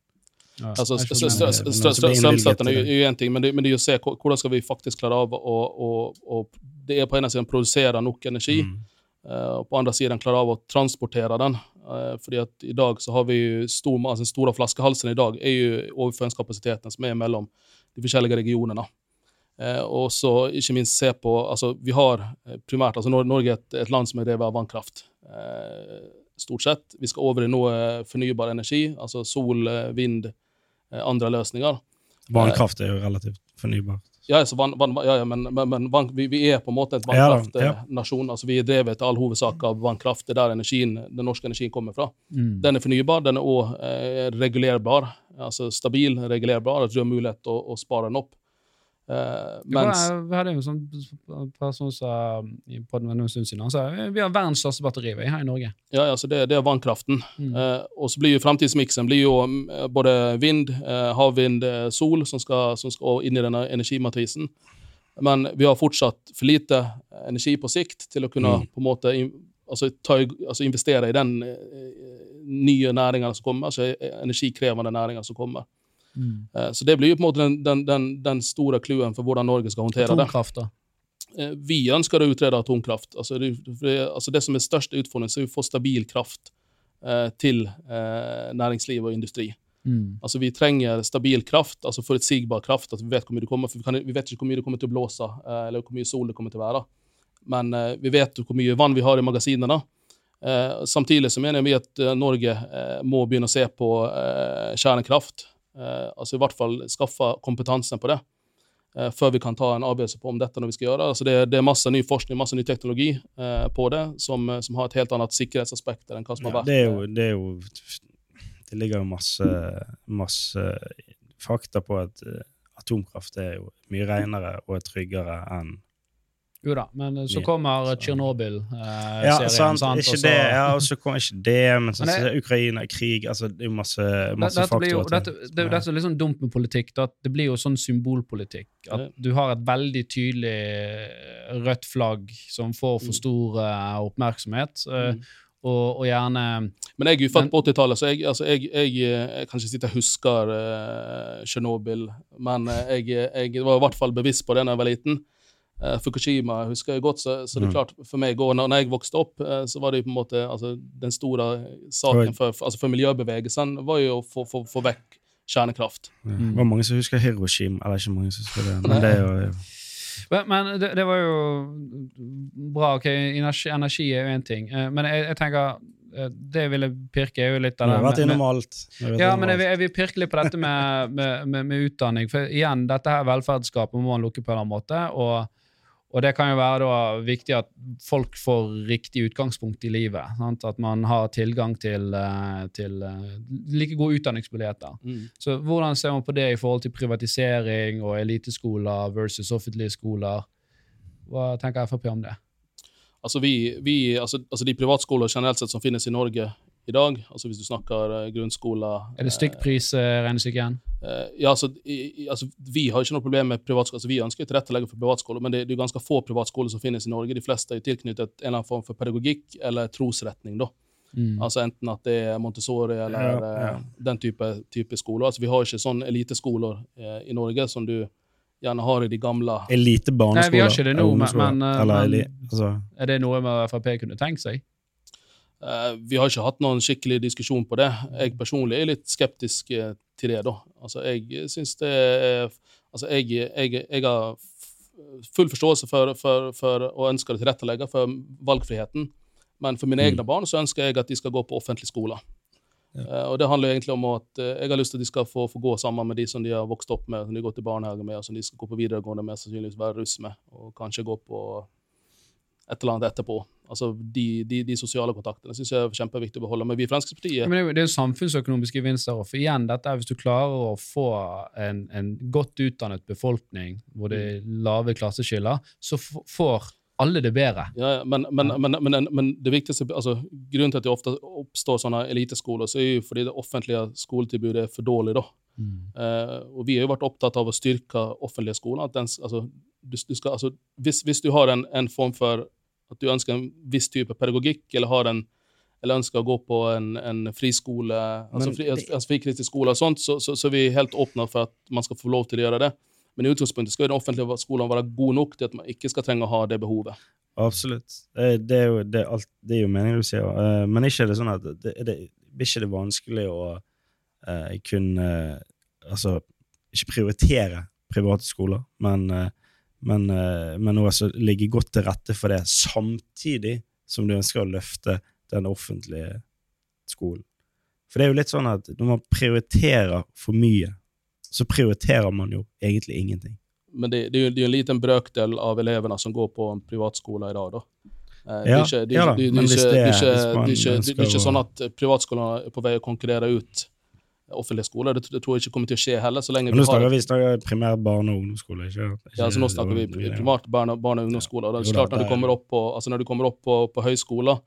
Altså, stø- altså, er Strømstøtten er jo én ting, men det, men det er å se hvordan skal vi faktisk klare av å, å, å Det er på ene siden produsere nok energi, Mm. eh, og på andre siden klare av å transportere den. Eh, fordi at i dag så har vi jo stor, altså den store flaskehalsen i dag er jo overføringskapasiteten som er mellom de forskjellige regionene. Eh, og så ikke minst se på altså Vi har primært altså Norge er et, et land som er drevet av vannkraft. Stort sett. Vi skal over i noe fornybar energi, altså sol, vind, andre løsninger. Vannkraft er jo relativt fornybart. Ja, altså van, vann, ja, ja, men, men, men van, vi, vi er på en måte et vannkraftnasjon. altså Vi er drevet til all hovedsak av vannkraft. Det er der energien, den norske energien kommer fra. Mm. Den er fornybar, den er òg eh, regulerbar. altså Stabil, regulerbar, at du har mulighet til å, å spare den opp. Eh, var- mens Vi hadde jo en sånn person sa i podden stund siden, han sa vi har verdens største batteri vi, her i Norge. ja, altså det, det er vannkraften. Mm. Uh, og så blir jo jo mm, både vind, uh, havvind, eh, sol som skal, som skal inn i denne energimatrisen. Men vi har fortsatt for lite energi på sikt til å kunne Mm. på en måte in, altså, ta, altså investere i den eh, nye næringa som kommer, altså eh, energikrevende næringa som kommer. Mm. Eh, så det blir jo på en måte den, den, den, den store clouen for hvordan Norge skal håndtere det. Atomkraft. Eh, Vi ønsker å utrede atomkraft. Altså det, altså det som er største utfordringen, så er å få stabil kraft eh, til eh, næringsliv og industri. Mm. Altså Vi trenger stabil kraft, altså forutsigbar kraft. at Vi vet hvor mye det kommer, for vi, kan, vi vet ikke hvor mye det kommer til å blåse, eller hvor mye sol det kommer til å være. Men vi vet hvor mye vann vi har i magasinene. Eh, samtidig så mener vi at Norge må begynne å se på eh, kjernekraft. Eh, altså i hvert fall skaffe kompetansen på det. eh, før vi kan ta en avgjørelse på om dette når vi skal gjøre. Altså det, det er masse ny forskning, masse ny teknologi eh, på det, som, eh, som har et helt annet sikkerhetsaspekt enn hva som har Ja, vært. det, er jo, det er jo Det ligger jo masse, masse fakta på at atomkraft er jo mye renere og tryggere enn Jo da, men eh, så kommer Tsjernobyl-serien. Ja, sant. sant? Ikke det, ja, og så kommer ikke det, men så, Men som Ukraina, krig altså Det er jo masse, masse dette, blir jo, faktorer dette, det, er det er litt sånn dumt med politikk. Da, at det blir jo sånn symbolpolitikk. At du har et veldig tydelig eh, rødt flagg som får for Mm. stor uh, oppmerksomhet, Uh, Mm. og, og gjerne Men jeg er jo født på 80-tallet, så jeg, altså jeg, jeg, jeg kan ikke si at jeg husker Tsjernobyl. Men eh, jeg, jeg var i hvert fall bevisst på det da jeg var liten. Eh, Fukushima husker jeg godt, så, så det er Mm. klart for meg og når når jeg vokste opp, uh, så var det jo på en måte altså, Den store saken for, for, altså for miljøbevegelsen var jo å få, få, få vekk kjernekraft. Ja. Mm. Det var mange som husker Hiroshima. Eller ikke mange som husker det, men det er jo Men, men det, det var jo bra. ok, Energi, energi er jo én ting. uh, Men jeg, jeg tenker Det ville pirke, er jo litt av det har vært innom alt. Ja, men jeg, jeg vil pirke litt på dette med, med, med, med utdanning. For igjen, dette her velferdsskapet må man lukke på en eller annen måte. Og, og det kan jo være viktig at folk får riktig utgangspunkt i livet. Sant? At man har tilgang til, eh, til eh, like gode utdanningsmuligheter. Mm. Så hvordan ser man på det i forhold til privatisering og eliteskoler versus offentlige skoler? Hva tenker Frp om det? Altså, vi, vi, altså, altså De privatskoler generelt sett som finnes i Norge i dag, altså hvis du snakker eh, grunnskoler Er det stykkprisregnestykke igjen? Eh, ja, altså, i, altså, Vi har ikke noe problem med privatskoler. Altså, vi ønsker å tilrettelegge for privatskoler, men det, det er ganske få privatskoler som finnes i Norge. De fleste er tilknyttet en eller annen form for pedagogikk eller trosretning. da. Mm. Altså Enten at det er Montessori eller Ja, ja. eh, den type, type skoler. Altså Vi har ikke sånne eliteskoler eh, i Norge som du gjerne har i de gamle Elite barneskoler. Nei, vi har ikke det nå, men- men, eh, men- altså, Er det noe med Frp kunne tenkt seg? Eh, Vi har ikke hatt noen skikkelig diskusjon på det. Jeg personlig er litt skeptisk eh, til det. da. Altså, Jeg syns det er Altså, jeg, jeg, jeg har full forståelse for, for, for å ønske å tilrettelegge for valgfriheten, men for mine Mm. egne barn så ønsker jeg at de skal gå på offentlig skole. Ja. Eh, og Det handler egentlig om at jeg har lyst til at de skal få, få gå sammen med de som de har vokst opp med, som de har gått i barnehage med, og som de skal gå på videregående med, sannsynligvis være russ med, og kanskje gå på et eller annet etterpå. Altså De, de, de sosiale kontaktene syns jeg er kjempeviktig å beholde. Men vi i Fremskrittspartiet Men det er jo, samfunnsøkonomiske gevinster. For igjen, dette er hvis du klarer å få en, en godt utdannet befolkning hvor det er lave klasseskiller, så får alle det bedre. ja, men, men, men, men, men det viktigste, altså grunnen til at det ofte oppstår sånne eliteskoler, så er jo fordi det offentlige skoletilbudet er for dårlig. da. Eh, og vi har jo vært opptatt av å styrke offentlige skoler. at den, altså, du, du skal, altså, hvis, hvis du har en, en form for at du ønsker en viss type pedagogikk, eller har en eller ønsker å gå på en, en friskole, altså, fri, det- altså frikristisk skole og sånt, så, så, så er vi helt åpne for at man skal få lov til å gjøre det. Men i utgangspunktet skal den offentlige skolen være god nok til at man ikke skal trenge å ha det behovet. Absolutt. Det, er jo, det, er alt, det er jo meningen du sier. eh, men ikke er det sånn at det, det, blir ikke det vanskelig å uh, kunne Altså, ikke prioritere private skoler, men, eh, men, eh, men også ligge godt til rette for det, samtidig som du ønsker å løfte den offentlige skolen. For det er jo litt sånn at når man prioriterer for mye, så prioriterer man jo egentlig ingenting. Men det, det, er jo, det en liten brøkdel av elevene som går på en privatskole i dag, da. Eh, Ja, det er ikke, sånn at privatskolene er på vei å konkurrere ut offentlige skoler. Det, det tror jeg ikke kommer til å skje heller. så lenge Men vi har snakker vi snakker primært barne- og ungdomsskole, ikke, ikke Ja, så nå snakker vi primært barne, barne- og ungdomsskoler. og Det er klart Når du kommer opp på, altså når du kommer opp på, på høyskoler,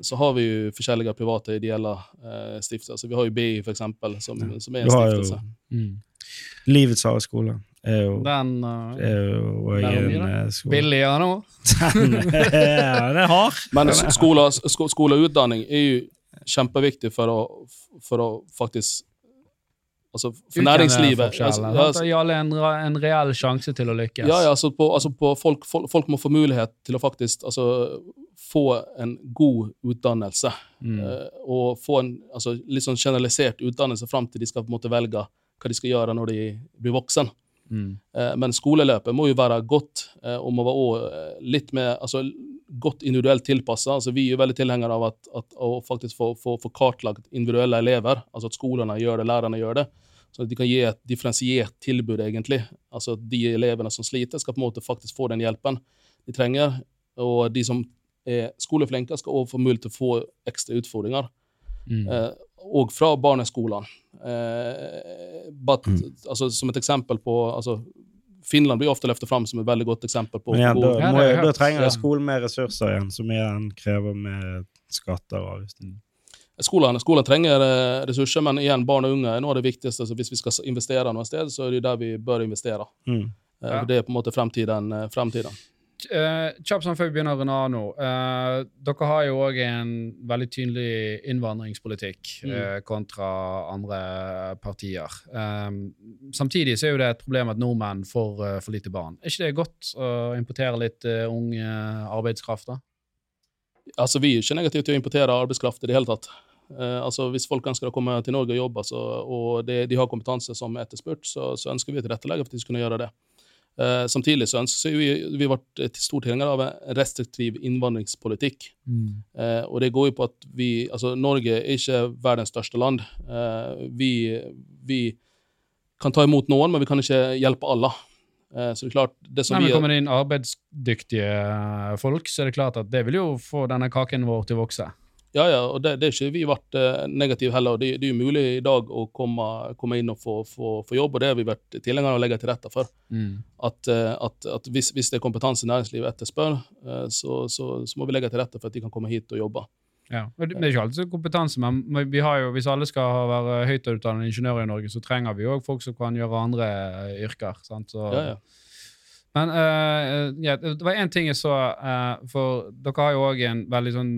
så har vi jo forskjellige private ideelle eh, stiftelser. Vi har jo BI, for eksempel, som, Ja. som er en stiftelse. jo stiftelse. Livets harde skole. Er jo, Den uh, er jo den er eh, billigere nå. Den er- den er hard. Men skole, sko, skole og utdanning er jo kjempeviktig for å, for å faktisk Altså for næringslivet. Altså, Forskjellen, ja, sant? Gi alle en, en reell sjanse til å lykkes. ja, ja, altså på, altså på folk, folk, folk må få mulighet til å faktisk altså, få en god utdannelse. Mm. Uh, og få en altså, litt sånn generalisert utdannelse fram til de skal på en måte velge hva de skal gjøre når de blir voksen. Mm. Eh, Men skoleløpet må jo være godt, eh, og må være også litt mer altså, godt individuelt tilpassa. Altså, vi er jo veldig tilhengere av at, at, å faktisk få, få, få kartlagt individuelle elever. Altså at skolene gjør det, lærerne gjør det. Så at de kan gi et differensiert tilbud, egentlig. Altså at de elevene som sliter, skal på en måte faktisk få den hjelpen de trenger. Og de som er skoleflinke, skal også få mulighet til å få ekstra utfordringer. Mm. Og fra barneskolene. Eh, but, Mm. altså, som et eksempel på altså, Finland blir ofte løftet fram som et veldig godt eksempel på Men igjen, hvor da, må, Ja, da trenger Ja. skolen mer ressurser igjen, som igjen krever mer skatter og avgifter. Skolen, skolen trenger eh, ressurser, men igjen, barn og unge er noe av det viktigste. Så hvis vi skal investere noe sted, så er det der vi bør investere. Mm. Eh, Ja. Det er på en måte fremtiden. eh, fremtiden. Uh, Kjapt sånn før vi begynner, Renano. Uh, dere har jo òg en veldig tydelig innvandringspolitikk Mm. uh, kontra andre partier. Samtidig så er jo det et problem at nordmenn får for lite barn. Er ikke det godt å importere litt ung arbeidskraft, da? Altså, Vi er ikke negative til å importere arbeidskraft i det hele tatt. Uh, altså, Hvis folk ønsker å komme til Norge og jobbe, så, og det, de har kompetanse som er etterspurt, så, så ønsker vi å tilrettelegge for at de skal kunne gjøre det. Eh, samtidig så ønsker vi, vi ble stor tilhenger av en restriktiv innvandringspolitikk. Eh, og det går jo på at vi Altså, Norge er ikke verdens største land. Uh, vi, vi kan ta imot noen, men vi kan ikke hjelpe alle. Så det er klart det som Nei, men Kommer det inn arbeidsdyktige folk, så er det klart at det vil jo få denne kaken vår til å vokse. Ja, ja, og det, det er ikke vi vært eh, negative heller. Det, det er jo mulig i dag å komme, komme inn og få, få, få jobb, og det har vi vært tilhengere av å legge til rette for. At, eh, at, at hvis, hvis det er kompetanse næringslivet etterspør, eh, så, så, så må vi legge til rette for at de kan komme hit og jobbe. Ja, men det, er ikke alltid så kompetanse, men vi har jo, hvis alle skal være høyt utdannede ingeniører i Norge, så trenger vi òg folk som kan gjøre andre yrker. Sant? Så, Ja, ja. Men uh, ja, det var én ting jeg så, uh, for dere har jo òg en veldig sånn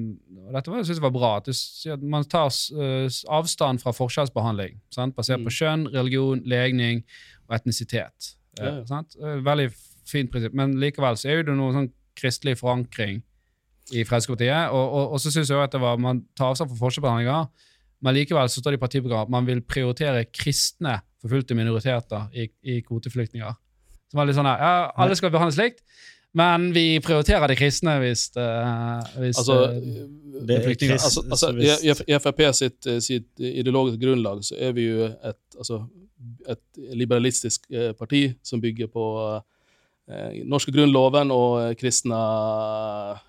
Dette var, jeg synes var bra. at det, Man tar uh, avstand fra forskjellsbehandling sant? basert Mm. på kjønn, religion, legning og etnisitet. Eh, Ja, ja. sant? Eh, Veldig fint prinsipp. Men likevel så er det noe sånn kristelig forankring i Fremskrittspartiet. Og, og, og så syns jeg også at det var, man tar avstand fra forskjellsbehandlinger, men likevel så står det i partiprogrammet at man vil prioritere kristne forfulgte minoriteter i, i kvoteflyktninger. Som var litt sånn her, ja, Alle skal behandles likt, men vi prioriterer de kristne hvis, eh, hvis Altså, eh, Det er flyktninger. altså, altså i, i Frp sitt, eh, sitt ideologiske grunnlag så er vi jo et, altså, et liberalistisk eh, parti som bygger på eh, norske grunnloven og eh, kristne eh,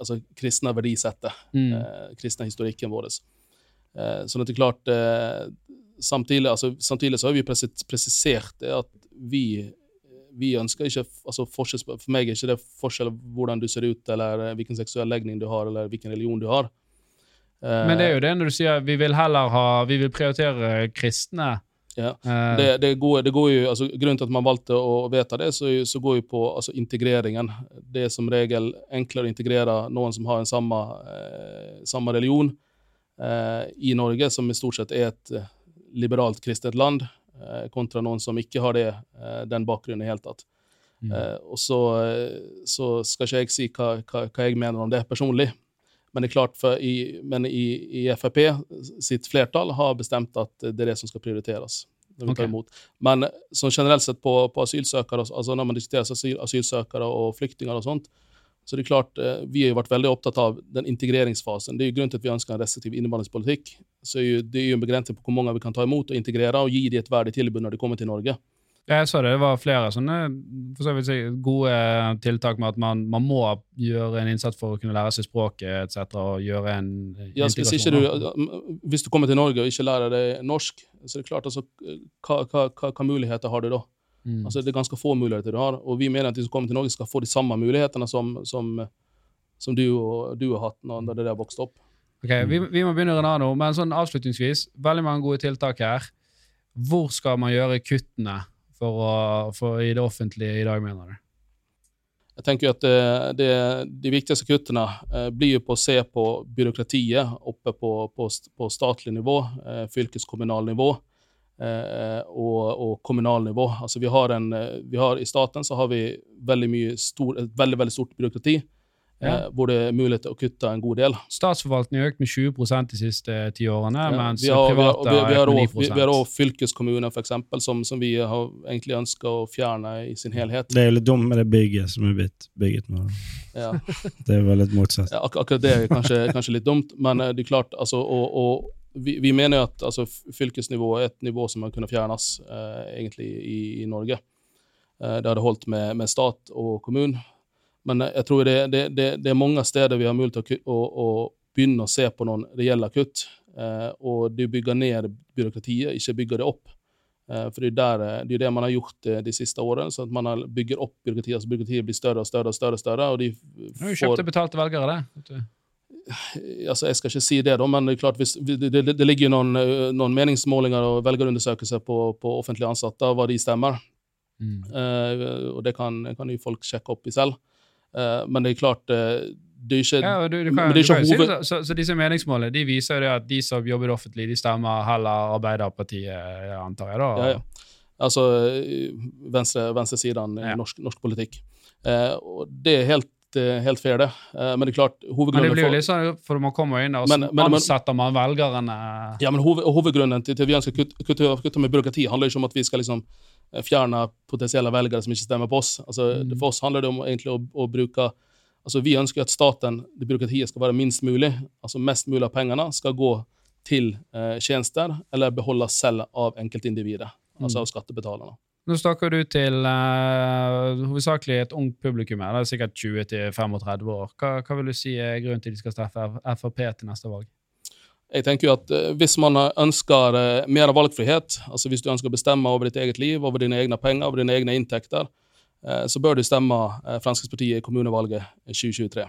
altså kristne verdisettet. mm, eh, kristne historikken vår. Eh, sånn at det er klart eh, samtidig, altså, samtidig så har vi presis presisert det at vi vi ønsker ikke altså forskjell, For meg er ikke det forskjell hvordan du ser ut, eller eh, hvilken seksuell legning du har, eller hvilken religion du har. Eh, Men det er jo det når du sier vi vil heller ha Vi vil prioritere kristne. Ja. Eh, det, det, går, det går jo, altså Grunnen til at man valgte å vedta det, så, så går jo på altså, integreringen. Det er som regel enklere å integrere noen som har en samme, eh, samme religion eh, i Norge, som i stort sett er et liberalt kristent land, kontra noen som ikke har det, eh, den bakgrunnen i det hele tatt. Mm. Eh, og så, eh, så skal ikke jeg si hva, hva, hva jeg mener om det personlig. Men det er klart, i, men i, i Frp sitt flertall har bestemt at det er det som skal prioriteres. når vi tar Ok. imot. Men sånn generelt sett på, på asylsøkere, altså når man diskuterer asyl, asylsøkere og flyktninger og sånt, så det er klart, eh, vi har jo vært veldig opptatt av den integreringsfasen. Det er jo grunnen til at vi ønsker en restriktiv innvandringspolitikk. Så det er jo en begrensning på hvor mange vi kan ta imot og integrere, og gi dem et verdig tilbud når de kommer til Norge. Jeg så det, det var flere sånne så si, gode tiltak med at man, man må gjøre en innsats for å kunne lære seg språket etc. og gjøre en Ja, integrasjon. du, hvis du kommer til Norge og ikke lærer deg norsk, så er det klart altså, hva, hva, hva, hva muligheter har du da? Mm. Altså, det er ganske få muligheter du har, og vi mener at de som kommer til Norge skal få de samme mulighetene som, som, som du, og, du har hatt når det der har vokst opp. Ok, vi, vi må begynne nå, men sånn avslutningsvis, veldig mange gode tiltak her. Hvor skal man gjøre kuttene for å, for i det offentlige i dag, mener du? Jeg tenker at det, det, De viktigste kuttene eh, blir jo på å se på byråkratiet oppe på, på, på statlig nivå, eh, fylkeskommunal nivå eh, og, og kommunal nivå. Altså vi har en, eh, vi har, I staten så har vi veldig mye stor, et veldig, veldig stort byråkrati, Ja. eh, hvor det er mulighet til å kutte en god del. Statsforvaltningen har økt med 20% de siste ti årene, Ja, mens vi har, private har økt med vi, 9 vi har også fylkeskommuner, for eksempel, som, som vi har egentlig ønsker å fjerne i sin helhet. Det er jo litt dumt med det bygget som er blitt bygget nå. Ja. Det er vel litt motsatt. Ja, ak akkurat det er kanskje, kanskje litt dumt, men eh, det er klart, altså, og, og vi, vi mener at altså, fylkesnivået er et nivå som har kunnet fjernes eh, egentlig i, i Norge. Eh, det hadde holdt med, med stat og kommune. Men eh, jeg tror det, det, det, det er mange steder vi har mulighet til å, å, å begynne å se på noen reelle kutt. Eh, og du bygger ned byråkratiet, ikke bygger det opp. Eh, for det er, der, det er det man har gjort de siste årene. så at Man har bygger opp byråkratiet, så byråkratiet blir større og større. og større, og større, og de Du får- kjøpt og betalte velgere, det. Altså Jeg skal ikke si det, da, men det er klart hvis, det, det, ligger jo noen, eh, noen meningsmålinger og velgerundersøkelser på, på offentlige ansatte, hva de stemmer. Mm. Uh, og det kan, kan jo folk sjekke opp i selv. Uh, men det er klart uh, det er ikke, Ja, du, du kan, det er ikke jo si så, så disse meningsmålene de viser jo det at de som jobber offentlig, de stemmer heller Arbeiderpartiet, antar jeg. da. Ja, ja. Altså venstre, venstresiden i Ja. norsk, norsk politikk. Og det er helt, eh, helt fair, det. Eh, men det er klart, hovedgrunnen Men det blir jo for, du må for man kommer inn og så Men- men- ansetter man velgerne ja, men hoved, hovedgrunnen til, til at vi ønsker å kutte, kutte, kutte med byråkrati, handler ikke om at vi skal liksom eh, fjerne potensielle velgere som ikke stemmer på oss. Altså, Mm. for oss handler det om egentlig å, å bruke altså Vi ønsker at staten, det byråkratiet, skal være minst mulig. altså Mest mulig av pengene skal gå til eh, tjenester, eller beholdes selv av enkeltindividet. Altså Mm. av skattebetalerne. Nå snakker du til uh, hovedsakelig et ungt publikum her, det er sikkert 20-35 år. Hva, hva vil du si er grunnen til de skal stemme Frp til neste valg? Jeg tenker jo at eh, Hvis man ønsker eh, mer valgfrihet, altså hvis du ønsker å bestemme over ditt eget liv, over dine egne penger, over dine egne inntekter, eh, så bør du stemme Fremskrittspartiet i kommunevalget 2023.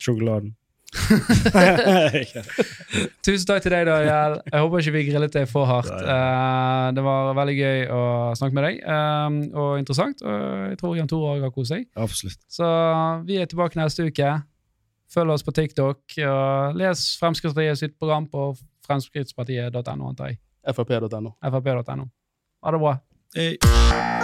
Sjokoladen. Tusen takk til deg, Daniel. Jeg håper ikke vi grillet deg for hardt. Eh, det var veldig gøy å snakke med deg, um, og interessant. Og jeg tror Jan Tore òg har kost seg. Absolutt. Så vi er tilbake neste uke. Følg oss på TikTok, og les Fremskrittspartiet sitt program på fremskrittspartiet.no, antar jeg. Frp.no. Frp.no. Ha det bra. Hey.